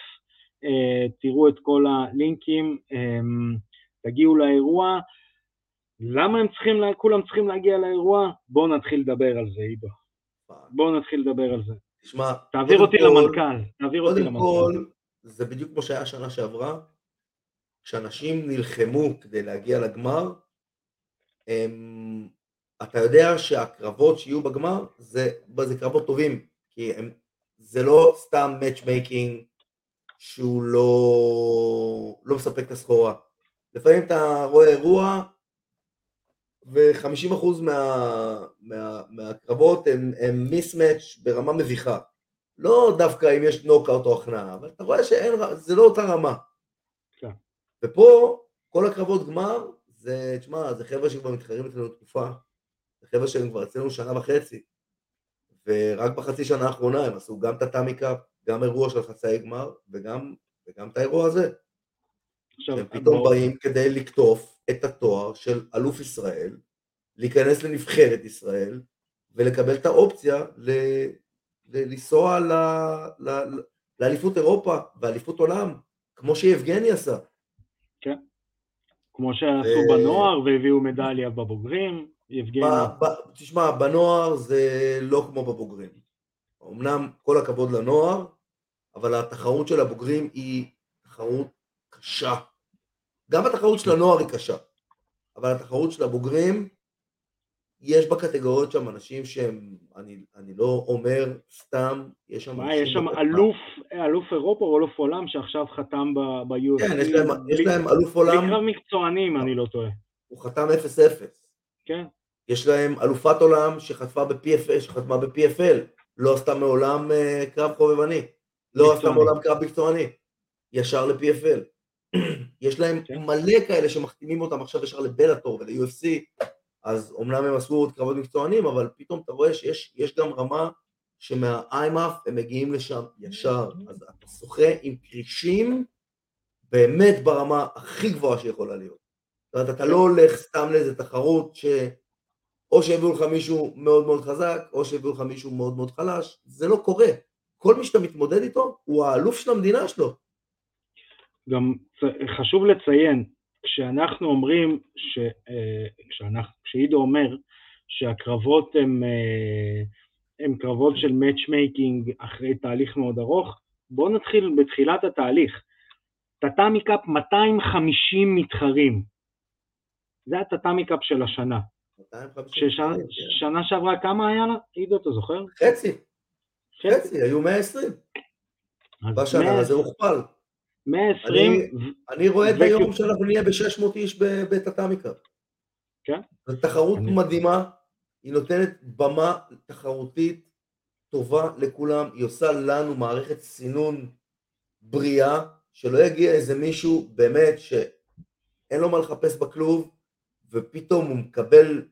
אה, תראו את כל הלינקים, אה, תגיעו לאירוע. למה הם צריכים, כולם צריכים להגיע לאירוע? בואו נתחיל לדבר על זה, עידו. בואו נתחיל לדבר על זה. תשמע, תעביר אותי כל- למנכ"ל, תעביר אותי קודם כל, למנכ"ל. זה בדיוק כמו שהיה שנה שעברה, כשאנשים נלחמו כדי להגיע לגמר, אתה יודע שהקרבות שיהיו בגמר זה, זה קרבות טובים, כי הם, זה לא סתם matchmaking שהוא לא, לא מספק את הסחורה. לפעמים אתה רואה אירוע ו-50% מה, מה, מהקרבות הם, הם מיסמץ' ברמה מביכה. לא דווקא אם יש נוקאוט או הכנעה, אבל אתה רואה שזה לא אותה רמה. כן. ופה כל הקרבות גמר זה, תשמע, זה חבר'ה שכבר מתחרים אצלנו תקופה, זה חבר'ה שהם כבר אצלנו שנה וחצי, ורק בחצי שנה האחרונה הם עשו גם את הטאמי קאפ, גם אירוע של חצאי גמר, וגם, וגם את האירוע הזה. עכשיו, הם פתאום בוא... באים כדי לקטוף את התואר של אלוף ישראל, להיכנס לנבחרת ישראל, ולקבל את האופציה ל... לנסוע ל... ל... לאליפות אירופה ואליפות עולם, כמו שיבגני עשה. כמו שעשו בנוער והביאו מדליה בבוגרים, יבגני. תשמע, בנוער זה לא כמו בבוגרים. אמנם כל הכבוד לנוער, אבל התחרות של הבוגרים היא תחרות קשה. גם התחרות של הנוער היא קשה, אבל התחרות של הבוגרים, יש בקטגוריות שם אנשים שהם, אני, אני לא אומר סתם, יש שם... מה, יש שם אלוף, אלוף אירופה או אלוף עולם שעכשיו חתם ב-UFC? כן, יש להם, יש להם אלוף עולם... בקרב מקצוענים, אני לא טועה. הוא חתם 0-0. כן. יש להם אלופת עולם שחטפה ב-PFL, שחתמה ב-PFL, לא עשתה מעולם uh, קרב חובבני, לא עשתה מעולם קרב מקצועני, ישר ל-PFL. יש להם כן. מלא כאלה שמחתימים אותם עכשיו ישר לבלאטור ול-UFC, אז אומנם הם עשו עוד קרבות מקצוענים, אבל פתאום אתה רואה שיש גם רמה שמהאיימאף הם מגיעים לשם ישר, אז אתה שוחה עם כרישים באמת ברמה הכי גבוהה שיכולה להיות. זאת אומרת, אתה לא הולך סתם לאיזה תחרות ש... או שהביאו לך מישהו מאוד מאוד חזק, או שהביאו לך מישהו מאוד מאוד חלש, זה לא קורה. כל מי שאתה מתמודד איתו הוא האלוף של המדינה שלו. גם חשוב לציין, כשאנחנו אומרים, ש, אה, כשאנחנו, כשעידו אומר שהקרבות הם, אה, הם קרבות של matchmaking אחרי תהליך מאוד ארוך, בואו נתחיל בתחילת התהליך. Tatami Cup 250 מתחרים. זה הטאטאמי קאפ של השנה. ששנה כן. שעברה כמה היה לה? עידו, אתה זוכר? חצי. חצי, היו 120. בשנה הזה הוכפל. 120. אני רואה את היום שאנחנו נהיה ב-600 איש בטאטאמיקה. כן. זו תחרות מדהימה, היא נותנת במה תחרותית טובה לכולם, היא עושה לנו מערכת סינון בריאה, שלא יגיע איזה מישהו באמת שאין לו מה לחפש בכלוב, ופתאום הוא מקבל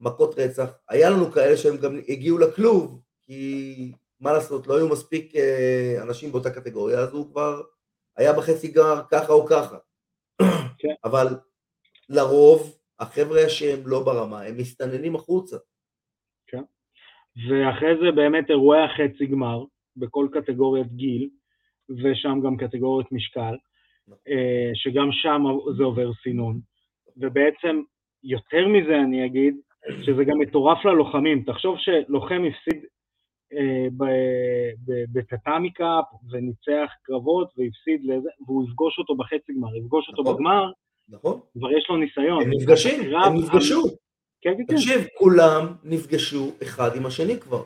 מכות רצח. היה לנו כאלה שהם גם הגיעו לכלוב, כי מה לעשות, לא היו מספיק אה, אנשים באותה קטגוריה, אז הוא כבר היה בחצי גר ככה או ככה. כן. אבל לרוב, החבר'ה שהם לא ברמה, הם מסתננים החוצה. כן. ואחרי זה באמת אירועי החצי גמר, בכל קטגוריית גיל, ושם גם קטגוריית משקל, נכון. אה, שגם שם זה עובר סינון. ובעצם, יותר מזה אני אגיד, שזה גם מטורף ללוחמים. תחשוב שלוחם הפסיד אה, בטאטאמי קאפ וניצח קרבות והפסיד לזה, והוא יפגוש אותו בחצי גמר, יפגוש אותו נכון, בגמר, נכון. כבר יש לו ניסיון. הם נפגשים, הם נפגשו. כן, כן, כן. תקשיב, כולם נפגשו אחד עם השני כבר.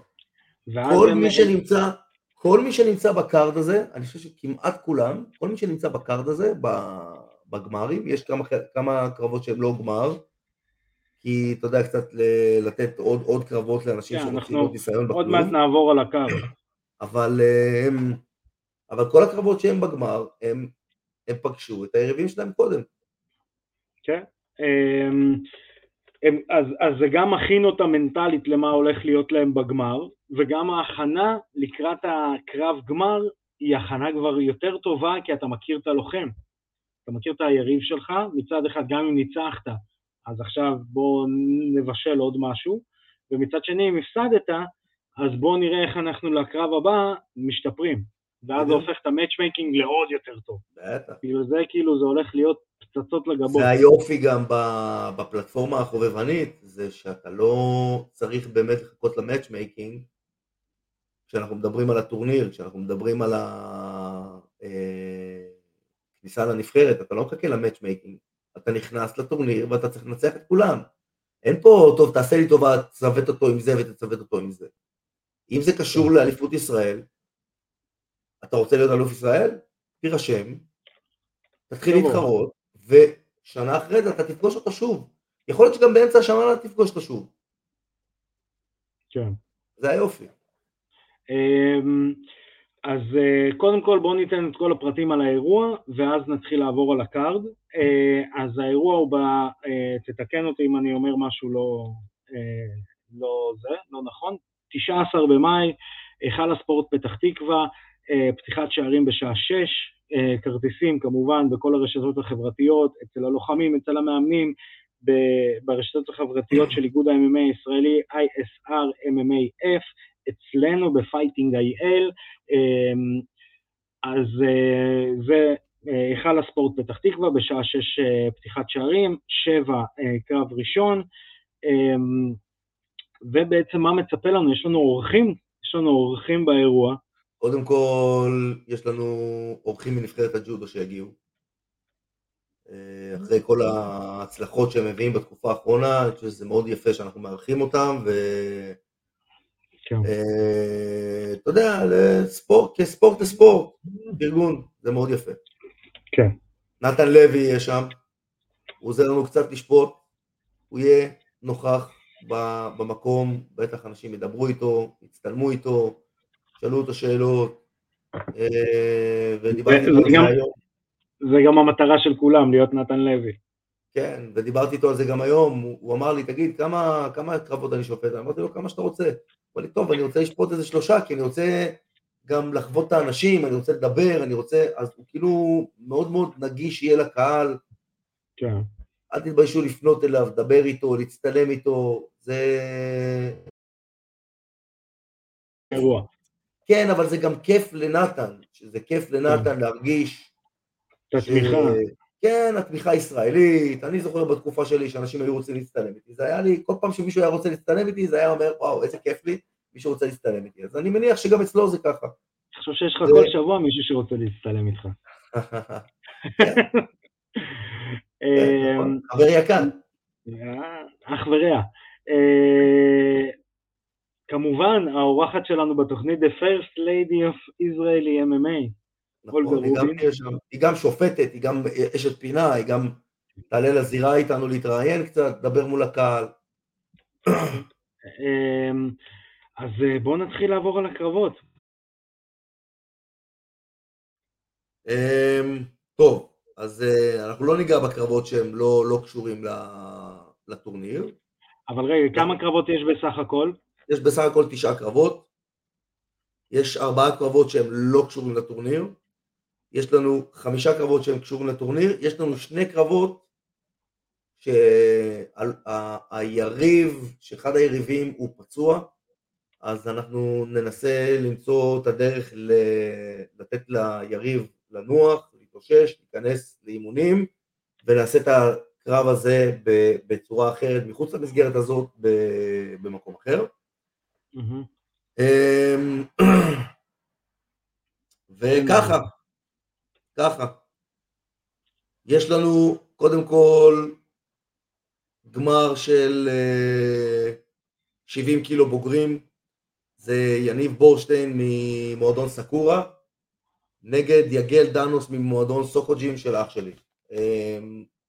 כל מי שנמצא, כל מי שנמצא בקארד הזה, אני חושב שכמעט כולם, כל מי שנמצא בקארד הזה, בגמרים, יש כמה, כמה קרבות שהם לא גמר, כי אתה יודע, קצת לתת עוד, עוד קרבות לאנשים כן, שרוצים עוד ניסיון בכלום. עוד מעט נעבור על הקו. אבל, הם, אבל כל הקרבות שהם בגמר, הם, הם פגשו את היריבים שלהם קודם. כן. הם, הם, אז, אז זה גם מכין אותם מנטלית למה הולך להיות להם בגמר, וגם ההכנה לקראת הקרב גמר היא הכנה כבר יותר טובה, כי אתה מכיר את הלוחם. אתה מכיר את היריב שלך, מצד אחד גם אם ניצחת, אז עכשיו בואו נבשל עוד משהו, ומצד שני אם הפסדת, אז בואו נראה איך אנחנו לקרב הבא משתפרים, ואז זה הופך את ה-matchmaking לעוד יותר טוב. בטח. כאילו זה כאילו, זה הולך להיות פצצות לגבות. זה היופי גם בפלטפורמה החובבנית, זה שאתה לא צריך באמת לחכות ל-matchmaking, כשאנחנו מדברים על הטורניר, כשאנחנו מדברים על, ה... אה, כניסה לנבחרת, אתה לא מחכה ל-matchmaking, אתה נכנס לטורניר ואתה צריך לנצח את כולם. אין פה, טוב, תעשה לי טובה, תצוות אותו עם זה ותצוות אותו עם זה. אם זה קשור כן. לאליפות ישראל, אתה רוצה להיות אלוף ישראל? תירשם, תתחיל להתחרות, ושנה אחרי זה אתה תפגוש אותו שוב. יכול להיות שגם באמצע השנה אתה תפגוש אותו שוב. כן. זה היופי. אז אה, קודם כל בואו ניתן את כל הפרטים על האירוע ואז נתחיל לעבור על ה-card. אה, אז האירוע הוא ב... אה, תתקן אותי אם אני אומר משהו לא, לא זה, לא נכון. 19 במאי, היכל הספורט פתח תקווה, פתיחת שערים בשעה 6, כרטיסים כמובן בכל הרשתות החברתיות, אצל הלוחמים, אצל המאמנים, ברשתות החברתיות של איגוד ה-MMA הישראלי, ISR MMAF, אצלנו ב-Fighting IL, אמ, אז אה, זה אה, היכל הספורט פתח תקווה, בשעה שש אה, פתיחת שערים, שבע קרב ראשון, אמ, ובעצם מה מצפה לנו? יש לנו אורחים, יש לנו אורחים באירוע. קודם כל, יש לנו אורחים מנבחרת הג'ודו שיגיעו. אחרי כל ההצלחות שהם מביאים בתקופה האחרונה, אני חושב שזה מאוד יפה שאנחנו מארחים אותם, ו... כן. אה, אתה יודע, לספורט, כספורט לספורט, ארגון, זה מאוד יפה. כן. נתן לוי יהיה שם, הוא עוזר לנו קצת לשפוט, הוא יהיה נוכח במקום, בטח אנשים ידברו איתו, יצטלמו איתו, שאלו אותו שאלות, אה, ודיברתי איתו על זה היום. זה גם המטרה של כולם, להיות נתן לוי. כן, ודיברתי איתו על זה גם היום, הוא, הוא אמר לי, תגיד, כמה, כמה קרבות אני שופט? אמרתי לו, כמה שאתה רוצה. אמר לי, טוב, אני רוצה לשפוט איזה שלושה, כי אני רוצה גם לחוות את האנשים, אני רוצה לדבר, אני רוצה, אז הוא כאילו מאוד מאוד נגיש יהיה לקהל. כן. אל תתביישו לפנות אליו, לדבר איתו, להצטלם איתו, זה... אירוע. כן, אבל זה גם כיף לנתן, שזה כיף לנתן כן. להרגיש... את התמיכה. כן, התמיכה הישראלית, אני זוכר בתקופה שלי שאנשים היו רוצים להצטלם איתי, זה היה לי, כל פעם שמישהו היה רוצה להצטלם איתי, זה היה אומר, וואו, איזה כיף לי, מישהו רוצה להצטלם איתי, אז אני מניח שגם אצלו זה ככה. אני חושב שיש לך כל שבוע מישהו שרוצה להצטלם איתך. כן. כן, נכון. חבר יקר. אח ורע. אה, כמובן, האורחת שלנו בתוכנית, The First Lady of Israeli MMA. נכון, היא גם שם, היא גם שופטת, היא גם אשת פינה, היא גם תעלה לזירה איתנו להתראיין קצת, לדבר מול הקהל. אמ, אז אה, בואו נתחיל לעבור על הקרבות. אמ, טוב, אז אה, אנחנו לא ניגע בקרבות שהם לא, לא קשורים לטורניר. אבל רגע, כמה קרבות יש בסך הכל? יש בסך הכל תשעה קרבות. יש ארבעה קרבות שהם לא קשורים לטורניר. יש לנו חמישה קרבות שהם קשורים לטורניר, יש לנו שני קרבות שהיריב, שאחד היריבים הוא פצוע, אז אנחנו ננסה למצוא את הדרך לתת ליריב לנוח, להתאושש, להיכנס לאימונים, ונעשה את הקרב הזה בצורה אחרת, מחוץ למסגרת הזאת, במקום אחר. Mm-hmm. וככה, ככה, יש לנו קודם כל גמר של 70 אה, קילו בוגרים, זה יניב בורשטיין ממועדון סקורה, נגד יגל דנוס ממועדון סוקוג'ים של אח שלי. אה,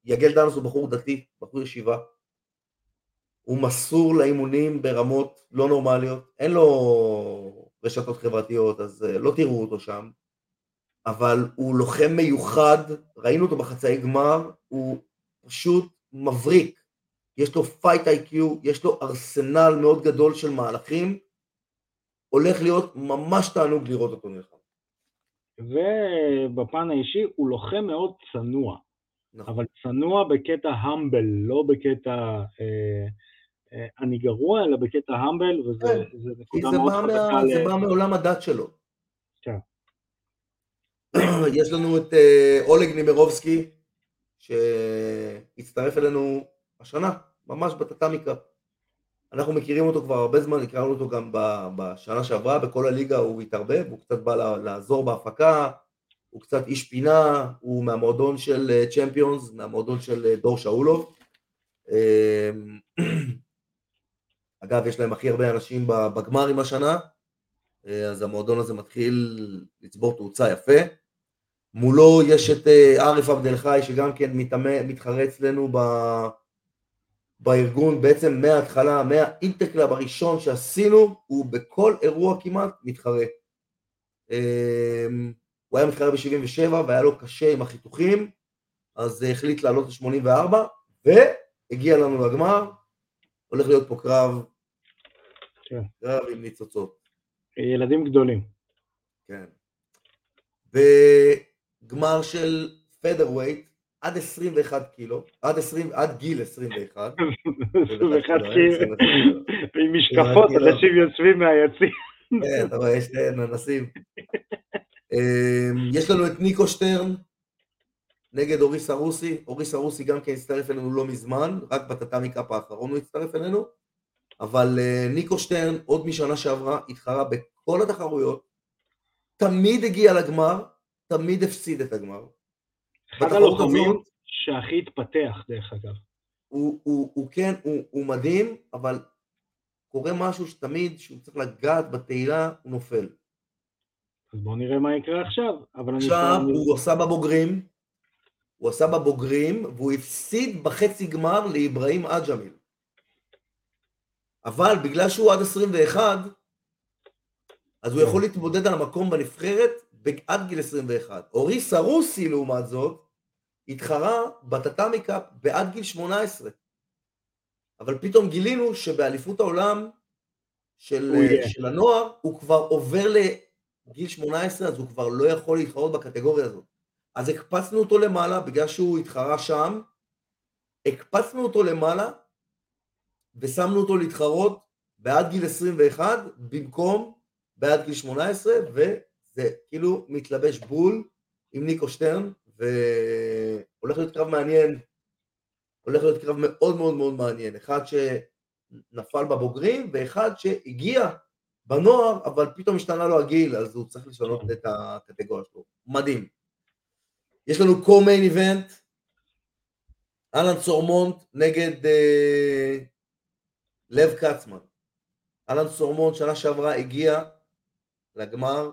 יגל דנוס הוא בחור דתי, בחור ישיבה, הוא מסור לאימונים ברמות לא נורמליות, אין לו רשתות חברתיות, אז אה, לא תראו אותו שם. אבל הוא לוחם מיוחד, ראינו אותו בחצאי גמר, הוא פשוט מבריק. יש לו fight IQ, יש לו ארסנל מאוד גדול של מהלכים, הולך להיות ממש תענוג לראות אותו נלחם. ובפן האישי הוא לוחם מאוד צנוע, נכון. אבל צנוע בקטע humble, לא בקטע אה, אה, אני גרוע, אלא בקטע humble, וזה כן, נקודה מאוד חזקה. מה, זה בא מעולם הדת שלו. כן. יש לנו את אה, אולג נימרובסקי, שהצטרף אלינו השנה, ממש בטטמיקה. אנחנו מכירים אותו כבר הרבה זמן, הכרנו אותו גם בשנה שעברה, בכל הליגה הוא התערבב, הוא קצת בא לעזור בהפקה, הוא קצת איש פינה, הוא מהמועדון של צ'מפיונס, מהמועדון של דור שאולוב. אגב, יש להם הכי הרבה אנשים בגמרים השנה, אז המועדון הזה מתחיל לצבור תאוצה יפה. מולו יש את ערף עבד אל חי שגם כן מתחרה אצלנו ב... בארגון בעצם מההתחלה, מה-interclub הראשון שעשינו, הוא בכל אירוע כמעט מתחרה. אמ, הוא היה מתחרה ב-77 והיה לו קשה עם החיתוכים, אז החליט לעלות ל-84 והגיע לנו לגמר, הולך להיות פה קרב, כן. קרב עם ניצוצות. ילדים גדולים. כן. בגמר של פדרווייט, עד 21 קילו, עד, 20, עד גיל 21. 21 קילו, עם משקפות, אנשים יושבים מהיציע. כן, אתה רואה, יש אנסים. אמ, יש לנו את ניקו שטרן נגד אוריס ארוסי, אוריס ארוסי גם כן הצטרף אלינו לא מזמן, רק בטאטאמי קאפ האחרון הוא הצטרף אלינו, אבל אה, ניקו שטרן עוד משנה שעברה התחרה בכל התחרויות, תמיד הגיע לגמר, תמיד הפסיד את הגמר. אחד הלוחמים שהכי התפתח דרך אגב. הוא, הוא, הוא כן, הוא, הוא מדהים, אבל קורה משהו שתמיד, שהוא צריך לגעת בתהילה, הוא נופל. אז בואו נראה מה יקרה עכשיו. עכשיו אני... הוא עשה בבוגרים, הוא עשה בבוגרים, והוא הפסיד בחצי גמר לאיברהים עג'מיל. אבל בגלל שהוא עד 21, אז הוא כן. יכול להתמודד על המקום בנבחרת עד גיל 21. אוריס הרוסי, לעומת זאת, התחרה בטאטאמי קאפ בעד גיל 18. אבל פתאום גילינו שבאליפות העולם של, של הנוער הוא כבר עובר לגיל 18 אז הוא כבר לא יכול להתחרות בקטגוריה הזאת. אז הקפצנו אותו למעלה בגלל שהוא התחרה שם, הקפצנו אותו למעלה ושמנו אותו להתחרות בעד גיל 21 במקום בעד גיל 18 וזה כאילו מתלבש בול עם ניקו שטרן והולך להיות קרב מעניין, הולך להיות קרב מאוד מאוד מאוד מעניין, אחד שנפל בבוגרים ואחד שהגיע בנוער, אבל פתאום השתנה לו הגיל, אז הוא צריך לשנות את הקטגוריה שלו. מדהים. יש לנו co-main event, אהלן סורמונט נגד אה, לב קצמן. אהלן סורמונט שנה שעברה הגיע לגמר,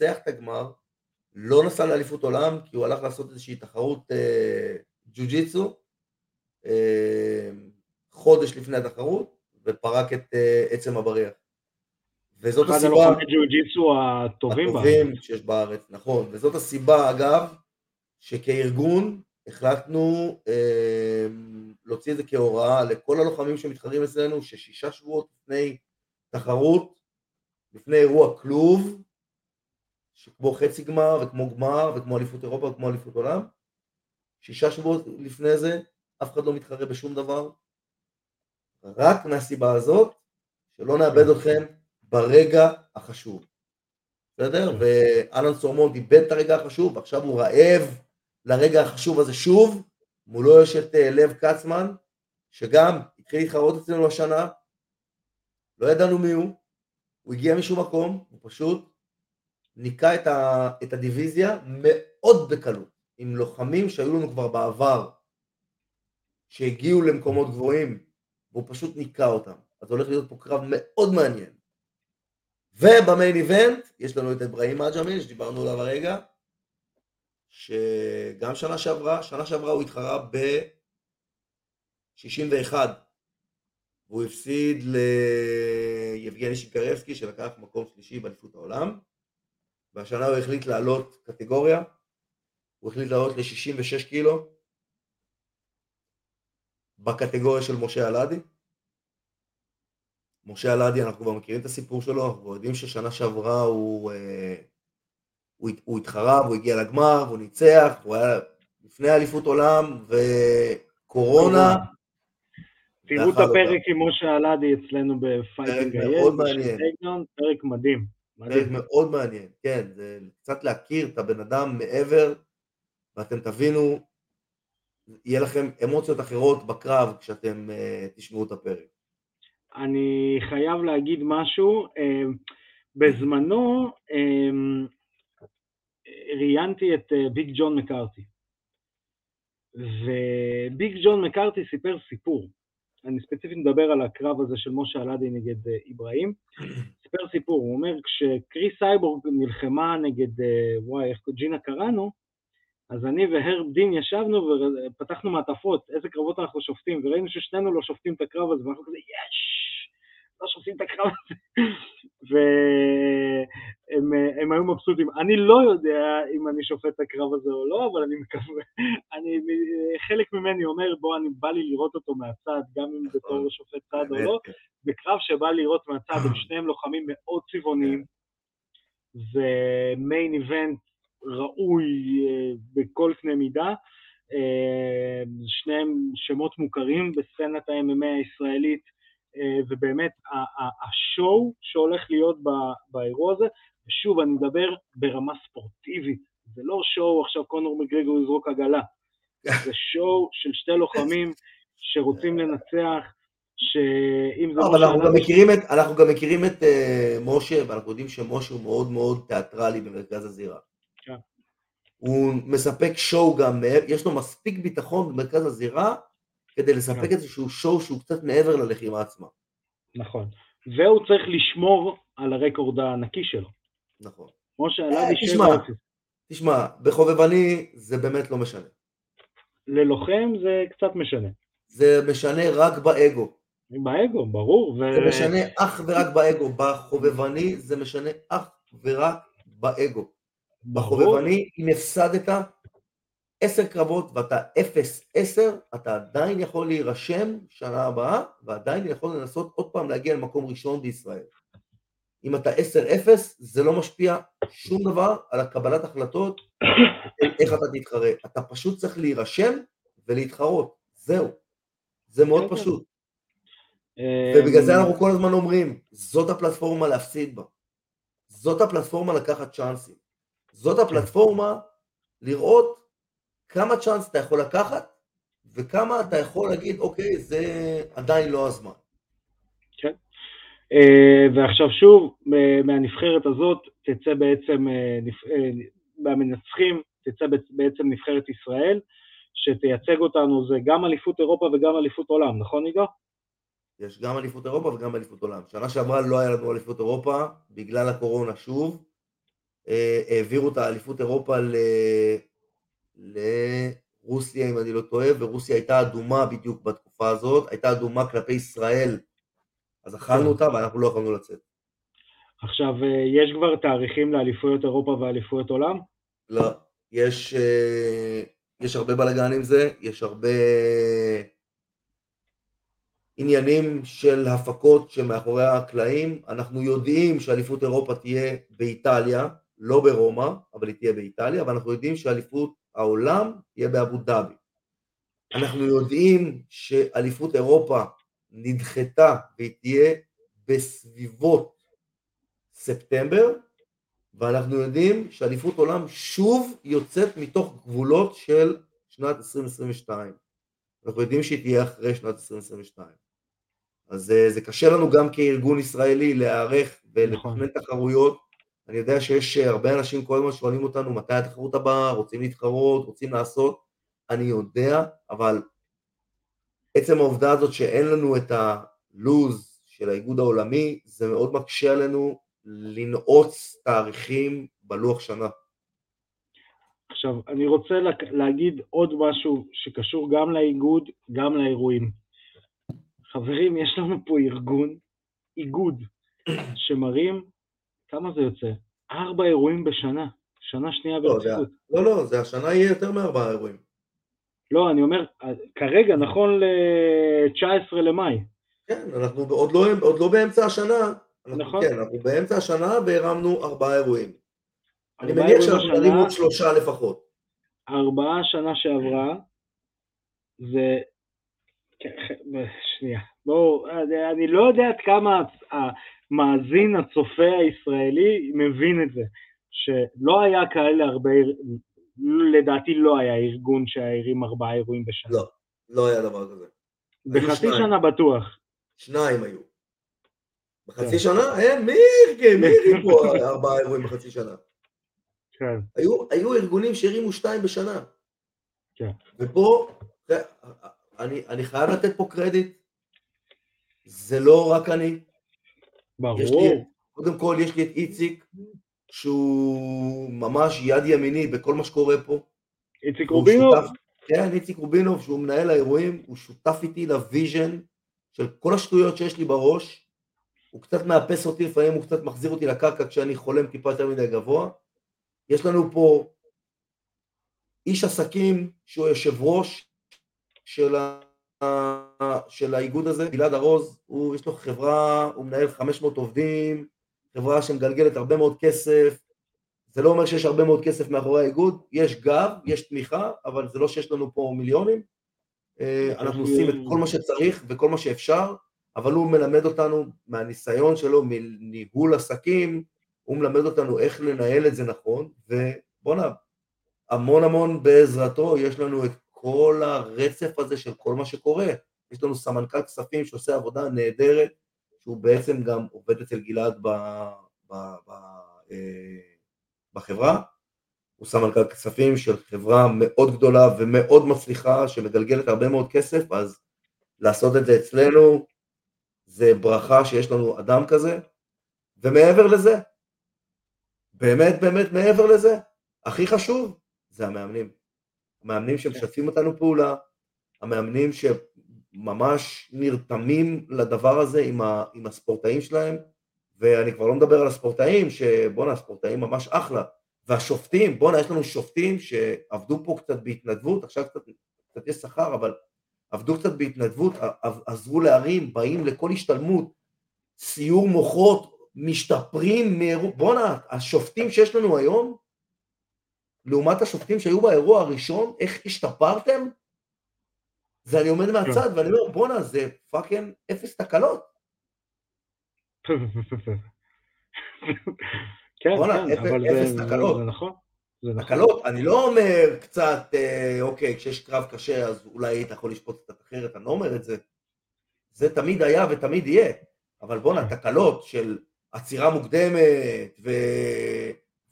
ניצח את הגמר, לא נסע לאליפות עולם, כי הוא הלך לעשות איזושהי תחרות אה, ג'ו-ג'יצו, אה, חודש לפני התחרות, ופרק את אה, עצם הבריח. וזאת הסיבה... אחד הלוחמי ג'ו-ג'יצו הטובים בארץ. הטובים שיש בארץ, נכון. וזאת הסיבה, אגב, שכארגון החלטנו אה, להוציא את זה כהוראה לכל הלוחמים שמתחרים אצלנו, ששישה שבועות לפני תחרות, לפני אירוע כלוב, שכמו חצי גמר וכמו גמר וכמו אליפות אירופה וכמו אליפות עולם, שישה שבועות לפני זה אף אחד לא מתחרה בשום דבר, רק מהסיבה הזאת שלא נאבד אתכם ברגע החשוב, בסדר? כן. ואלן סורמון איבד את הרגע החשוב ועכשיו הוא רעב לרגע החשוב הזה שוב, מולו יש את אה, לב כצמן שגם התחיל להתחרות אצלנו השנה, לא ידענו מי הוא, הוא הגיע משום מקום, הוא פשוט ניקה את, ה, את הדיוויזיה מאוד בקלות, עם לוחמים שהיו לנו כבר בעבר, שהגיעו למקומות גבוהים, והוא פשוט ניקה אותם. אז הולך להיות פה קרב מאוד מעניין. ובמיין איבנט יש לנו את אברהים אג'מיל שדיברנו עליו הרגע, שגם שנה שעברה, שנה שעברה הוא התחרה ב-61 והוא הפסיד ליבגני שיקרבסקי שלקח מקום שלישי באליפות העולם והשנה הוא החליט לעלות קטגוריה, הוא החליט לעלות ל-66 קילו בקטגוריה של משה אלעדי. משה אלעדי, אנחנו כבר מכירים את הסיפור שלו, אנחנו יודעים ששנה שעברה הוא, אה, הוא, הוא התחרה והוא הגיע לגמר והוא ניצח, הוא היה לפני אליפות עולם וקורונה. תראו את הפרק עם משה אלעדי אצלנו בפייטינג אייל. פרק מדהים. פרק מאוד מעניין, כן, זה קצת להכיר את הבן אדם מעבר, ואתם תבינו, יהיה לכם אמוציות אחרות בקרב כשאתם אה, תשמעו את הפרק. אני חייב להגיד משהו, אה, בזמנו אה, ראיינתי את אה, ביג ג'ון מקארתי. וביג ג'ון מקארתי סיפר סיפור. אני ספציפית מדבר על הקרב הזה של משה אלעדי נגד אה, איברהים. סיפר סיפור, הוא אומר, כשקריס סייבורג נלחמה נגד, אה, וואי, איך ג'ינה קראנו, אז אני והרב דין ישבנו ופתחנו מעטפות, איזה קרבות אנחנו שופטים, וראינו ששנינו לא שופטים את הקרב הזה, ואנחנו כזה, יש! לא שופטים את הקרב הזה. והם היו מבסוטים. אני לא יודע אם אני שופט את הקרב הזה או לא, אבל אני מקווה, אני, חלק ממני אומר, בוא, אני בא לי לראות אותו מהצד, גם אם בתור נכון. שופט צד או לא, בקרב שבא לראות מהצד, הם שניהם לוחמים מאוד צבעוניים, זה מיין איבנט ראוי אה, בכל קנה מידה, אה, שניהם שמות מוכרים בסצנת ה-MMA הישראלית, אה, ובאמת השואו שהולך להיות באירוע הזה, ושוב, אני מדבר ברמה ספורטיבית, זה לא שואו עכשיו קונור מגרגור יזרוק עגלה, זה שואו של שתי לוחמים שרוצים לנצח, שאם זה... לא, אבל אנחנו גם, מכירים את, אנחנו גם מכירים את uh, משה, ואנחנו יודעים שמשה הוא מאוד מאוד תיאטרלי במרכז הזירה. כן. הוא מספק שואו גם, יש לו מספיק ביטחון במרכז הזירה כדי לספק כן. איזשהו שואו שהוא קצת מעבר ללחימה עצמה. נכון, והוא צריך לשמור על הרקורד הנקי שלו. נכון. כמו שעלה לי אה, שבע. תשמע, בחובבני זה באמת לא משנה. ללוחם זה קצת משנה. זה משנה רק באגו. באגו, ברור. ו... זה משנה אך ורק באגו. בחובבני זה משנה אך ורק באגו. בחובבני, אם הפסדת עשר קרבות ואתה אפס עשר, אתה עדיין יכול להירשם שנה הבאה, ועדיין יכול לנסות עוד פעם להגיע למקום ראשון בישראל. אם אתה עשר אפס, זה לא משפיע שום דבר על הקבלת החלטות, איך אתה תתחרה. אתה פשוט צריך להירשם ולהתחרות, זהו. זה מאוד. פשוט. ובגלל זה אנחנו כל הזמן אומרים, זאת הפלטפורמה להפסיד בה. זאת הפלטפורמה לקחת צ'אנסים. זאת הפלטפורמה לראות כמה צ'אנס אתה יכול לקחת, וכמה אתה יכול להגיד, אוקיי, זה עדיין לא הזמן. כן. אה, ועכשיו שוב, מהנבחרת הזאת תצא בעצם, אה, אה, מהמנצחים תצא בעצם נבחרת ישראל, שתייצג אותנו זה גם אליפות אירופה וגם אליפות עולם, נכון עידו? יש גם אליפות אירופה וגם אליפות עולם. שנה שעברה לא היה לנו אליפות אירופה, בגלל הקורונה שוב. העבירו את האליפות אירופה לרוסיה אם אני לא טועה, ורוסיה הייתה אדומה בדיוק בתקופה הזאת, הייתה אדומה כלפי ישראל, אז אכלנו אותה ואנחנו לא יכולנו לצאת. עכשיו, אה, יש כבר תאריכים לאליפויות אירופה ואליפויות עולם? לא, יש, אה, יש הרבה בלאגן עם זה, יש הרבה עניינים של הפקות שמאחורי הקלעים, אנחנו יודעים שאליפות אירופה תהיה באיטליה, לא ברומא, אבל היא תהיה באיטליה, ואנחנו יודעים שאליפות העולם יהיה באבו דאבי. אנחנו יודעים שאליפות אירופה נדחתה והיא תהיה בסביבות ספטמבר, ואנחנו יודעים שאליפות עולם שוב יוצאת מתוך גבולות של שנת 2022. אנחנו יודעים שהיא תהיה אחרי שנת 2022. אז אה, זה קשה לנו גם כארגון ישראלי להיערך ולתכנן נכון. תחרויות אני יודע שיש אה, הרבה אנשים כל הזמן שואלים אותנו מתי התחרות הבאה, רוצים להתחרות, רוצים לעשות, אני יודע, אבל עצם העובדה הזאת שאין לנו את הלוז של האיגוד העולמי, זה מאוד מקשה עלינו לנעוץ תאריכים בלוח שנה. עכשיו, אני רוצה להגיד עוד משהו שקשור גם לאיגוד, גם לאירועים. חברים, יש לנו פה ארגון, איגוד, שמראים כמה זה יוצא? ארבע אירועים בשנה, שנה שנייה לא, ברציפות. לא, לא, זה השנה יהיה יותר מארבעה אירועים. לא, אני אומר, כרגע, נכון ל-19 למאי. כן, אנחנו עוד לא, עוד לא באמצע השנה. אנחנו, נכון. כן, אנחנו באמצע השנה והרמנו ארבעה אירועים. אני מניח שאנחנו נרים עוד שלושה לפחות. ארבעה שנה שעברה, זה... שנייה, בואו, אני לא יודע עד כמה המאזין, הצופה הישראלי, מבין את זה, שלא היה כאלה הרבה, לדעתי לא היה ארגון שהרים ארבעה אירועים בשנה. לא, לא היה דבר כזה. בחצי שנה בטוח. שניים היו. בחצי כן. שנה? אין, מי ארגן? מי ארגן פה ארבעה אירועים בחצי שנה? כן. היו, היו ארגונים שהרימו שתיים בשנה. כן. ופה, אני, אני חייב לתת פה קרדיט, זה לא רק אני. ברור. לי, קודם כל יש לי את איציק, שהוא ממש יד ימיני בכל מה שקורה פה. איציק רובינוב? שותף- כן, איציק רובינוב, שהוא מנהל האירועים, הוא שותף איתי ל vision של כל השטויות שיש לי בראש. הוא קצת מאפס אותי, לפעמים הוא קצת מחזיר אותי לקרקע כשאני חולם טיפה יותר מדי גבוה. יש לנו פה איש עסקים שהוא יושב ראש של, ה... של האיגוד הזה, גלעד ארוז, הוא, יש לו חברה, הוא מנהל 500 עובדים, חברה שמגלגלת הרבה מאוד כסף, זה לא אומר שיש הרבה מאוד כסף מאחורי האיגוד, יש גב, יש תמיכה, אבל זה לא שיש לנו פה מיליונים. אה, אנחנו עושים את כל מה שצריך וכל מה שאפשר, אבל הוא מלמד אותנו מהניסיון שלו, מניהול עסקים, הוא מלמד אותנו איך לנהל את זה נכון, ובואנה, המון המון בעזרתו, יש לנו את כל הרצף הזה של כל מה שקורה. יש לנו סמנכ"ל כספים שעושה עבודה נהדרת, שהוא בעצם גם עובד אצל גלעד ב, ב, ב, אה, בחברה. הוא סמנכ"ל כספים של חברה מאוד גדולה ומאוד מצליחה, שמגלגלת הרבה מאוד כסף, אז לעשות את זה אצלנו זה ברכה שיש לנו אדם כזה. ומעבר לזה, באמת באמת מעבר לזה, הכי חשוב זה המאמנים. המאמנים שמשתפים אותנו פעולה, המאמנים שממש נרתמים לדבר הזה עם, ה, עם הספורטאים שלהם, ואני כבר לא מדבר על הספורטאים, שבואנה, הספורטאים ממש אחלה, והשופטים, בואנה, יש לנו שופטים שעבדו פה קצת בהתנדבות, עכשיו קצת, קצת יש שכר, אבל עבדו קצת בהתנדבות, עזרו להרים, באים לכל השתלמות, סיעור מוחות, משתפרים, בואנה, השופטים שיש לנו היום, לעומת השופטים שהיו באירוע הראשון, איך השתפרתם? זה אני עומד מהצד ואני אומר, בואנה, זה fucking אפס תקלות. כן, כן, אבל זה- נכון. זה נכון. תקלות, אני לא אומר קצת, אה, אוקיי, כשיש קרב קשה אז אולי היית יכול לשפוט קצת אחרת, אני לא אומר את זה. זה תמיד היה ותמיד יהיה, אבל בואנה, תקלות של עצירה מוקדמת, ו...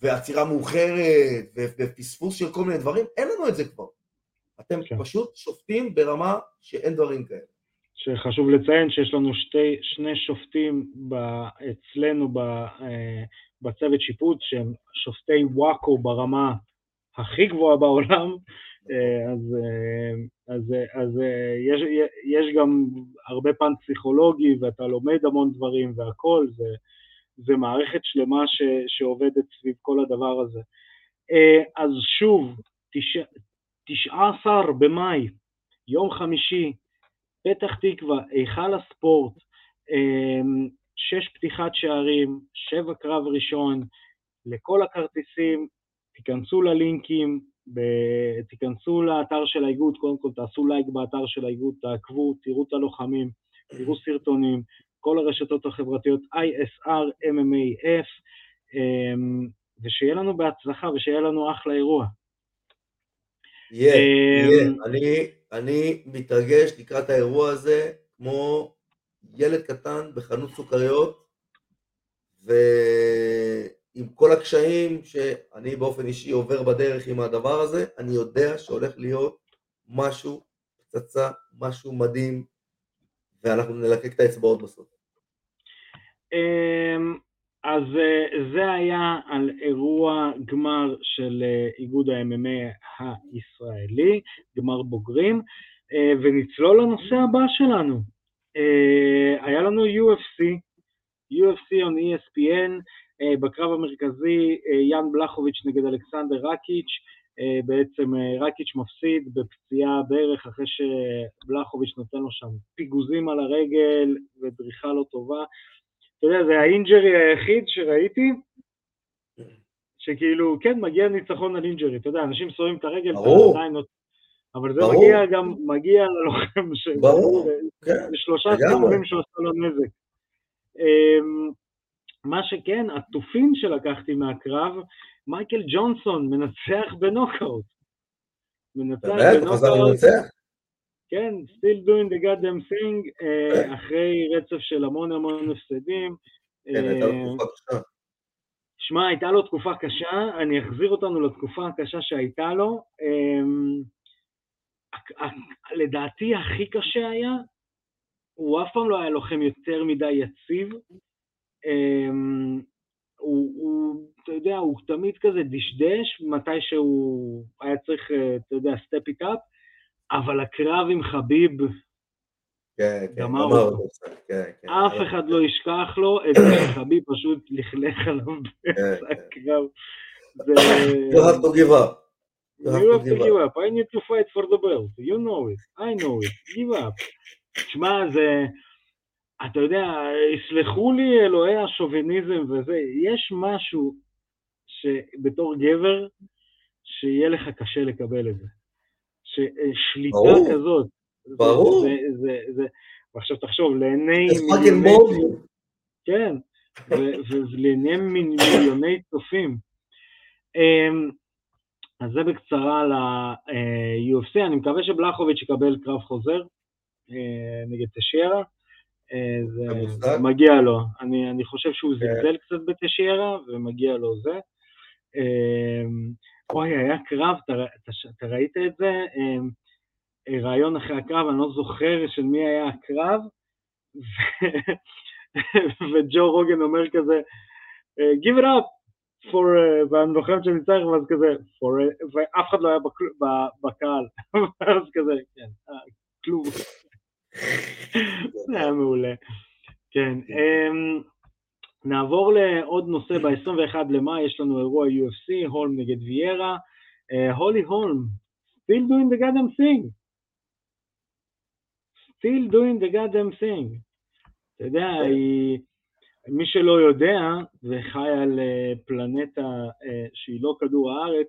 ועצירה מאוחרת, ו... ופספוס של כל מיני דברים, אין לנו את זה כבר. אתם כן. פשוט שופטים ברמה שאין דברים כאלה. שחשוב לציין שיש לנו שתי, שני שופטים ב, אצלנו ב, אה, בצוות שיפוט שהם שופטי וואקו ברמה הכי גבוהה בעולם, אה, אז, אה, אז, אז אה, יש, יש גם הרבה פן פסיכולוגי ואתה לומד המון דברים והכל, זה, זה מערכת שלמה ש, שעובדת סביב כל הדבר הזה. אה, אז שוב, תשע, 19 במאי, יום חמישי, פתח תקווה, היכל הספורט, אמ, שש פתיחת שערים, שבע קרב ראשון, לכל הכרטיסים, תיכנסו ללינקים, ב- תיכנסו לאתר של האיגוד, קודם כל תעשו לייק באתר של האיגוד, תעקבו, תראו את הלוחמים, תראו סרטונים, כל הרשתות החברתיות, ISR, MMAF, אמ, ושיהיה לנו בהצלחה ושיהיה לנו אחלה אירוע. יהיה, אמ, יהיה. אני, אני מתרגש לקראת האירוע הזה כמו ילד קטן בחנות סוכריות, ועם כל הקשיים שאני באופן אישי עובר בדרך עם הדבר הזה, אני יודע שהולך להיות משהו, פצצה, משהו מדהים, ואנחנו נלקק את האצבעות בסוף. אמ, אז אה, זה היה על אירוע גמר של אה, איגוד ה-MMA הישראלי, גמר בוגרים, אה, ונצלול לנושא הבא שלנו. היה לנו UFC, UFC on ESPN, בקרב המרכזי יאן בלחוביץ' נגד אלכסנדר רקיץ', בעצם אה, רקיץ' מפסיד בפציעה בערך אחרי שבלחוביץ' נותן לו שם פיגוזים על הרגל ודריכה לא טובה. אתה יודע, זה ה injury היחיד שראיתי, שכאילו, כן, מגיע ניצחון על injury, אתה יודע, אנשים שמים את הרגל, ברור. לא- אבל זה ברור. מגיע גם, מגיע ללוחם, ש- ברור, כן, שלושה. סיבובים שהוא עשה לו נזק. אמ, מה שכן, התופים שלקחתי מהקרב, מייקל ג'ונסון מנצח בנוקאוט. מנצח באמת, הוא חזר לנצח? כן, still doing the goddamn thing, אה, אחרי רצף של המון המון הפסדים. כן, הייתה לו אה, תקופה קשה. שמע, הייתה לו תקופה קשה, אני אחזיר אותנו לתקופה הקשה שהייתה לו. אמ, לדעתי הכי קשה היה, הוא אף פעם לא היה לוחם יותר מדי יציב. הוא, הוא, אתה יודע, הוא תמיד כזה דשדש מתי שהוא היה צריך, אה, אתה יודע, סטפ איט אפ, אבל הקרב עם חביב, כן, כן, גמר אותו. אותו. כן, כן. אף אחד לא ישכח לו את זה שחביב פשוט לכלך עליו באמצע כן. הקרב. זה... You have to give up. You have to give up. up. I need to fight for the belt. You know it. I know it. Give up. תשמע, זה... אתה יודע, יסלחו לי אלוהי השוביניזם וזה, יש משהו שבתור גבר, שיהיה לך קשה לקבל את זה. ששליטה ברור. כזאת. זה- ברור. זה, זה, זה, ועכשיו תחשוב, לעיני מיליוני... כן, ולעיני מיל- מיליוני צופים. אמ, אז זה בקצרה ל-UFC, אני מקווה שבלחוביץ' יקבל קרב חוזר אה, נגד תשיירה, אה, זה זה מגיע לו, אני, אני חושב שהוא כן. זלזל קצת בתשיירה ומגיע לו זה. אמ, אוי, היה קרב, אתה, אתה, ראית את זה? אמ, אה, ראיון אחרי הקרב, אני לא זוכר של מי היה הקרב, וג'ו רוגן אומר כזה, אה, give it up, for, uh, ואני לוחם שניצח, ואז כזה, for, ואף אחד לא היה בקהל, ואז כזה, כן, אה, כלום. זה היה מעולה. כן, אמ, נעבור לעוד נושא, ב-21 למאי יש לנו אירוע UFC, הולם נגד ויירה, אה, הולי הולם, still doing the goddamn thing. still doing the goddamn thing. אתה יודע, כן. היא, מי שלא יודע וחי על אה, פלנטה אה, שהיא לא כדור הארץ,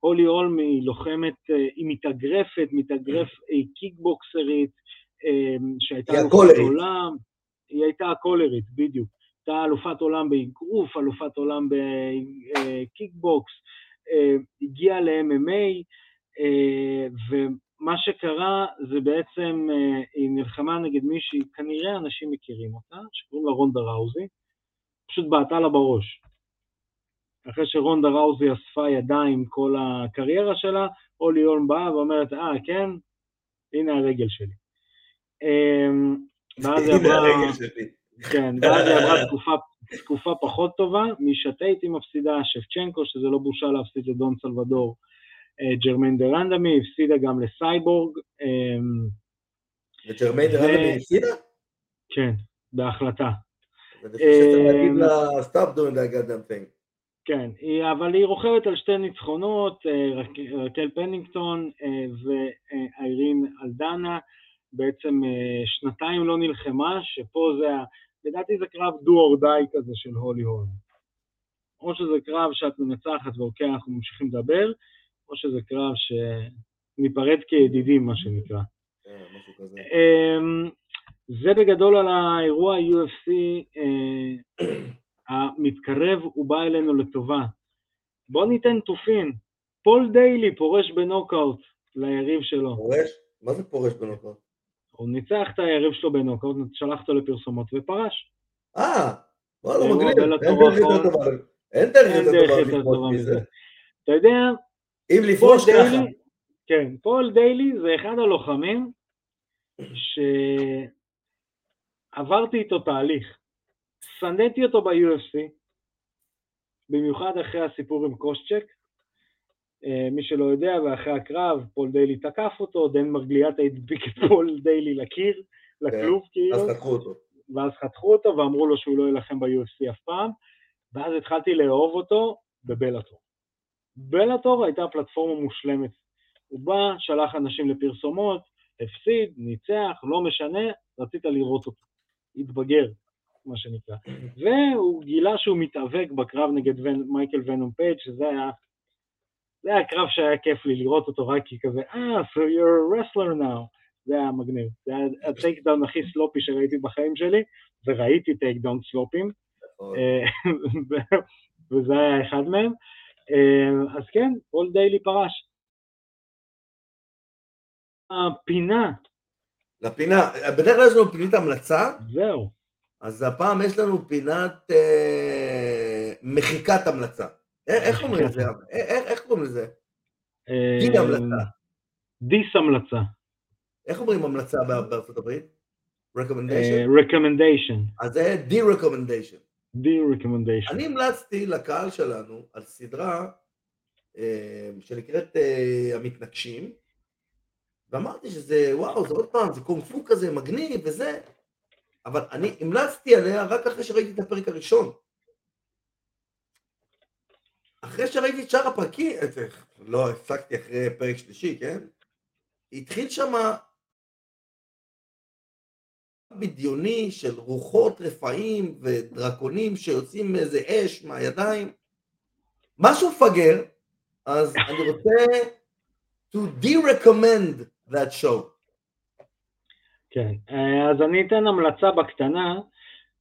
הולי הולם היא לוחמת, היא מתאגרפת, מתאגרף, היא קיקבוקסרית, שהייתה היא אלופת. עולם, היא הייתה הקולרית, בדיוק. הייתה אלופת עולם באגרוף, אלופת עולם בקיקבוקס, אה, הגיעה ל-MMA, אה, ומה שקרה זה בעצם, אה, היא נלחמה נגד מישהי, כנראה אנשים מכירים אותה, שקוראים לה רונדה ראוזי, פשוט בעטה לה בראש. אחרי שרונדה ראוזי אספה ידיים כל הקריירה שלה, אולי הולם באה ואומרת, אה, כן, הנה הרגל שלי. אמ, ואז היא עברה... כן, ואז היא עברה תקופה, תקופה פחות טובה, משטייט היא מפסידה, שבצ'נקו, שזה לא בושה להפסיד לדון סלבדור, אה, ג'רמיין דרנדמי, הפסידה גם לסייבורג, אמ, וג'רמיין ו- דרנדמי הפסידה? כן, בהחלטה. אמ. כן, אבל היא רוכבת על שתי ניצחונות, אה, רק- רקל פנינגטון אה, ואיירין אלדנה, בעצם אה, שנתיים לא נלחמה, שפה זה, לדעתי זה קרב do or die כזה של הולי הולם. או שזה קרב שאת מנצחת ואוקיי, אנחנו ממשיכים לדבר, או שזה קרב שניפרד כידידים, מה שנקרא. כן. אמ, זה בגדול על האירוע UFC אה, המתקרב, הוא בא אלינו לטובה. בוא ניתן תופין. פול דיילי פורש בנוקאוט ליריב שלו. פורש? מה זה פורש בנוקאוט? הוא ניצח את היריב שלו בנוקאוט, שלח אותו לפרסומות ופרש. אה, וואלה, מגניב. בלטור אין דרך. יותר טובה. מזה. אתה יודע, אם לפרוש ככה. כן, פול דיילי זה אחד הלוחמים שעברתי איתו תהליך. שנאתי אותו ב-UFC, במיוחד אחרי הסיפור עם קושצ'ק. אה, מי שלא יודע, ואחרי הקרב, פול דיילי תקף אותו, דן מרגליאטה הדביק את פול דיילי לקיר, לכלוב כאילו. אז חתכו אותו. ואז חתכו אותו ואמרו לו שהוא לא יילחם ב-UFC אף פעם, ואז התחלתי לאהוב אותו בבלאטור. בלאטור הייתה פלטפורמה מושלמת. הוא בא, שלח אנשים לפרסומות, הפסיד, ניצח, לא משנה, רצית לראות אותו. התבגר, מה שנקרא. והוא גילה שהוא מתאבק בקרב נגד ון, מייקל ונום פייג', שזה היה, זה היה קרב שהיה כיף לי לראות אותו רק כי כזה, אה, so you're a wrestler now. זה היה מגניב. זה היה ה takedown הכי sloppy שראיתי בחיים שלי, וראיתי takedown סלופים, נכון. אה, וזה היה אחד מהם. אה, אז כן, פול דיילי פרש. הפינה, לפינה, בדרך כלל יש לנו פינית המלצה, זהו. אז הפעם יש לנו פינת אה, מחיקת המלצה. א- איך אומרים לזה? א- איך איך קוראים לזה? אה, המלצה. dis המלצה. איך אומרים המלצה בא- בארצות הברית? אה, recommendation? recommendation. אז זה de-recommendation. די recommendation. אני המלצתי לקהל שלנו על סדרה אה, שנקראת אה, המתנגשים, ואמרתי שזה, וואו, זה עוד פעם, זה קונג פו כזה מגניב וזה, אבל אני המלצתי עליה רק אחרי שראיתי את הפרק הראשון. אחרי שראיתי את שאר הפרקים, את זה, לא הפסקתי אחרי פרק שלישי, כן? התחיל שמה בדיוני של רוחות רפאים ודרקונים שיוצאים מאיזה אש מהידיים. משהו מפגר, אז אני רוצה to de-recommend that show. כן. אה, אז אני אתן המלצה בקטנה.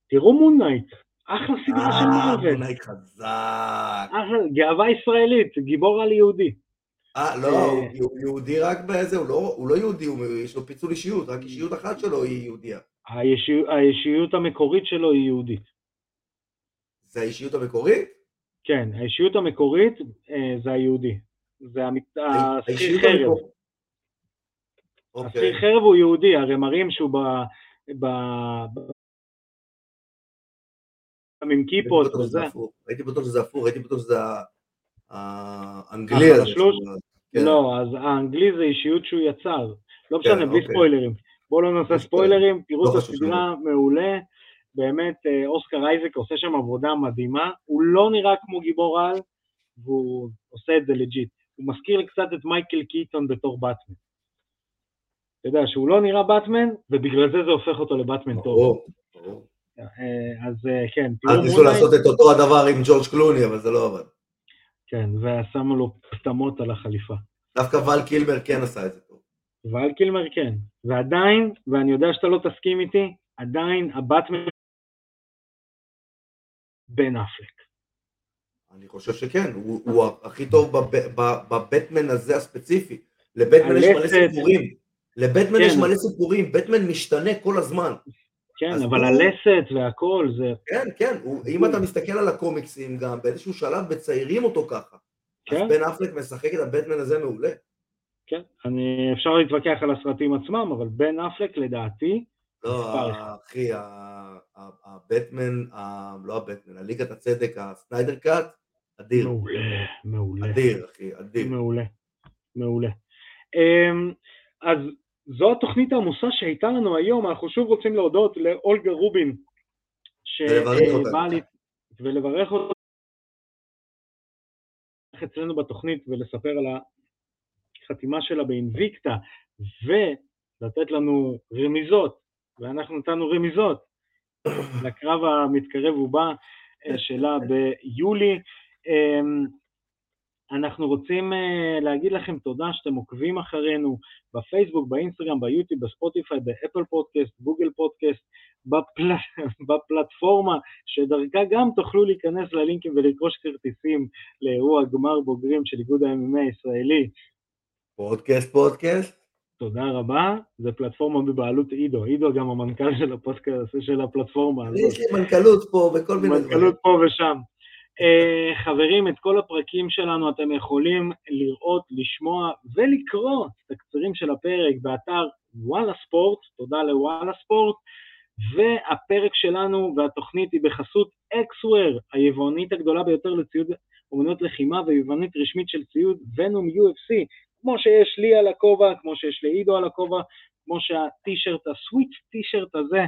תראו מונייט. אחלה סדרה של אה, מרוויל. מונייט חזק. אחלה, גאווה ישראלית, גיבור על יהודי. אה, לא, אה. הוא יהודי רק בזה, הוא לא- לא יהודי, יש לו פיצול אישיות, רק אישיות אחת שלו היא יהודייה. הישות המקורית שלו היא יהודית. זה האישיות המקורית? כן, האישיות המקורית אה, זה היהודי. זה השכיר האישיות חרב. השכיר אוקיי. חרב הוא יהודי, הרי מראים שהוא עם הייתי כיפות וזה. הייתי בטוח שזה הפוך, הייתי בטוח שזה האנגלי הזה. כן. לא, אז האנגלי זה אישיות שהוא יצר. לא כן, משנה, בלי אוקיי. ספוילרים. בואו לא נעשה בלי ספוילרים, תראו לא את חשוב הסדרה, מעולה. באמת, אה, אוסקר אייזק עושה שם עבודה מדהימה. הוא לא נראה כמו גיבור על, והוא עושה את זה legit. הוא מזכיר קצת את מייקל קיטון בתור באטמן. אתה יודע, שהוא לא נראה באטמן, ובגלל זה זה הופך אותו לבאטמן טוב. ברור, ברור. אה, אז אה, כן, תראו אז ניסו לעשות את אותו הדבר עם ג'ורג' קלוני, אבל זה לא עבד. כן, ושמו לו פטמות על החליפה. דווקא ואל קילמר כן עשה את זה טוב. ואל קילמר כן. ועדיין, ואני יודע שאתה לא תסכים איתי, עדיין הבטמן בן אפלק. אני חושב שכן, הוא הוא הכי טוב בב- ב- בבטמן הזה הספציפי. לבטמן יש מלא. סיפורים. לבטמן כן. יש מלא סיפורים, בטמן משתנה כל הזמן. כן, אז אבל הוא- הלסת והכל זה... כן, כן, הוא- אם אתה מסתכל על הקומיקסים גם, באיזשהו שלב מציירים אותו ככה. אז כן, בן אפלק משחק את הבטמן הזה מעולה. כן. אני, אפשר להתווכח על הסרטים עצמם, אבל בן אפלק לדעתי, לא. אחי, הבטמן, ה- לא הבטמן, הליגת הצדק, הסניידר קאט, אדיר. מעולה, מעולה. אדיר, אחי, אדיר. מעולה, מעולה. אמ, אז זו התוכנית העמוסה שהייתה לנו היום, אנחנו שוב רוצים להודות לאולגה רובין. שבאה לי, ולברך אותה אצלנו בתוכנית ולספר על החתימה שלה באינביקטה, ולתת לנו רמיזות, ואנחנו נתנו רמיזות לקרב המתקרב ובא אה, שלה ביולי. אנחנו רוצים אה, להגיד לכם תודה שאתם עוקבים אחרינו בפייסבוק, באינסטגרם, ביוטיוב, בספוטיפיי, באפל פודקאסט, גוגל פודקאסט, בפל... בפלטפורמה, שדרכה גם תוכלו להיכנס ללינקים ולרכוש כרטיסים לאירוע גמר בוגרים של איגוד ה-MMA הישראלי. פודקאסט, פודקאסט. תודה רבה, זו פלטפורמה בבעלות עידו, עידו גם המנכ"ל של הפודקאסט, של הפלטפורמה הזאת. יש לי מנכ"לות פה וכל מיני דברים. מנכ"לות פה ושם. Uh, חברים, את כל הפרקים שלנו אתם יכולים לראות, לשמוע ולקרוא את התקצירים של הפרק באתר וואלה ספורט, תודה לוואלה ספורט, והפרק שלנו והתוכנית היא בחסות אקסוור, היבואנית הגדולה ביותר לציוד אומנויות לחימה ויבואנית רשמית של ציוד ונום UFC, כמו שיש לי על הכובע, כמו שיש לעידו על הכובע, כמו שהטישרט, הסוויץ' טישרט הזה,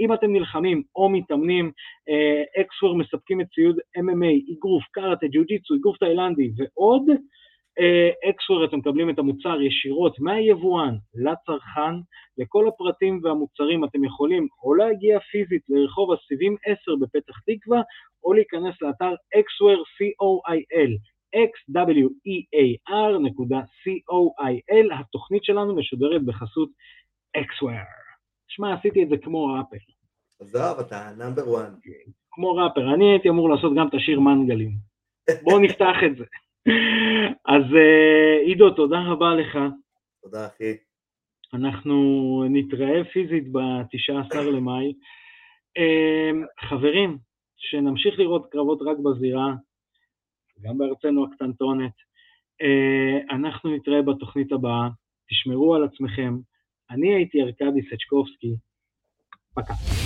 אם אתם נלחמים או מתאמנים, אקסוור מספקים את ציוד MMA, אגרוף, קראטה, ג'ו-ג'יצו, אגרוף תאילנדי ועוד. אקסוור אתם מקבלים את המוצר ישירות מהיבואן לצרכן, לכל הפרטים והמוצרים אתם יכולים או להגיע פיזית לרחוב הסיבים 10 בפתח תקווה, או להיכנס לאתר xware co.il, xwear.co.il, התוכנית שלנו משודרת בחסות xware. שמע, עשיתי את זה כמו ראפר. עזוב, אתה נאמבר וואן. כמו ראפר, אני הייתי אמור לעשות גם את השיר מנגלים. בואו נפתח את זה. אז עידו, תודה רבה לך. תודה, אחי. אנחנו נתראה פיזית ב-19 למאי. חברים, שנמשיך לראות קרבות רק בזירה, גם בארצנו הקטנטונת. אה, אנחנו נתראה בתוכנית הבאה, תשמרו על עצמכם. אני הייתי ארכדי סצ'קובסקי, פקה.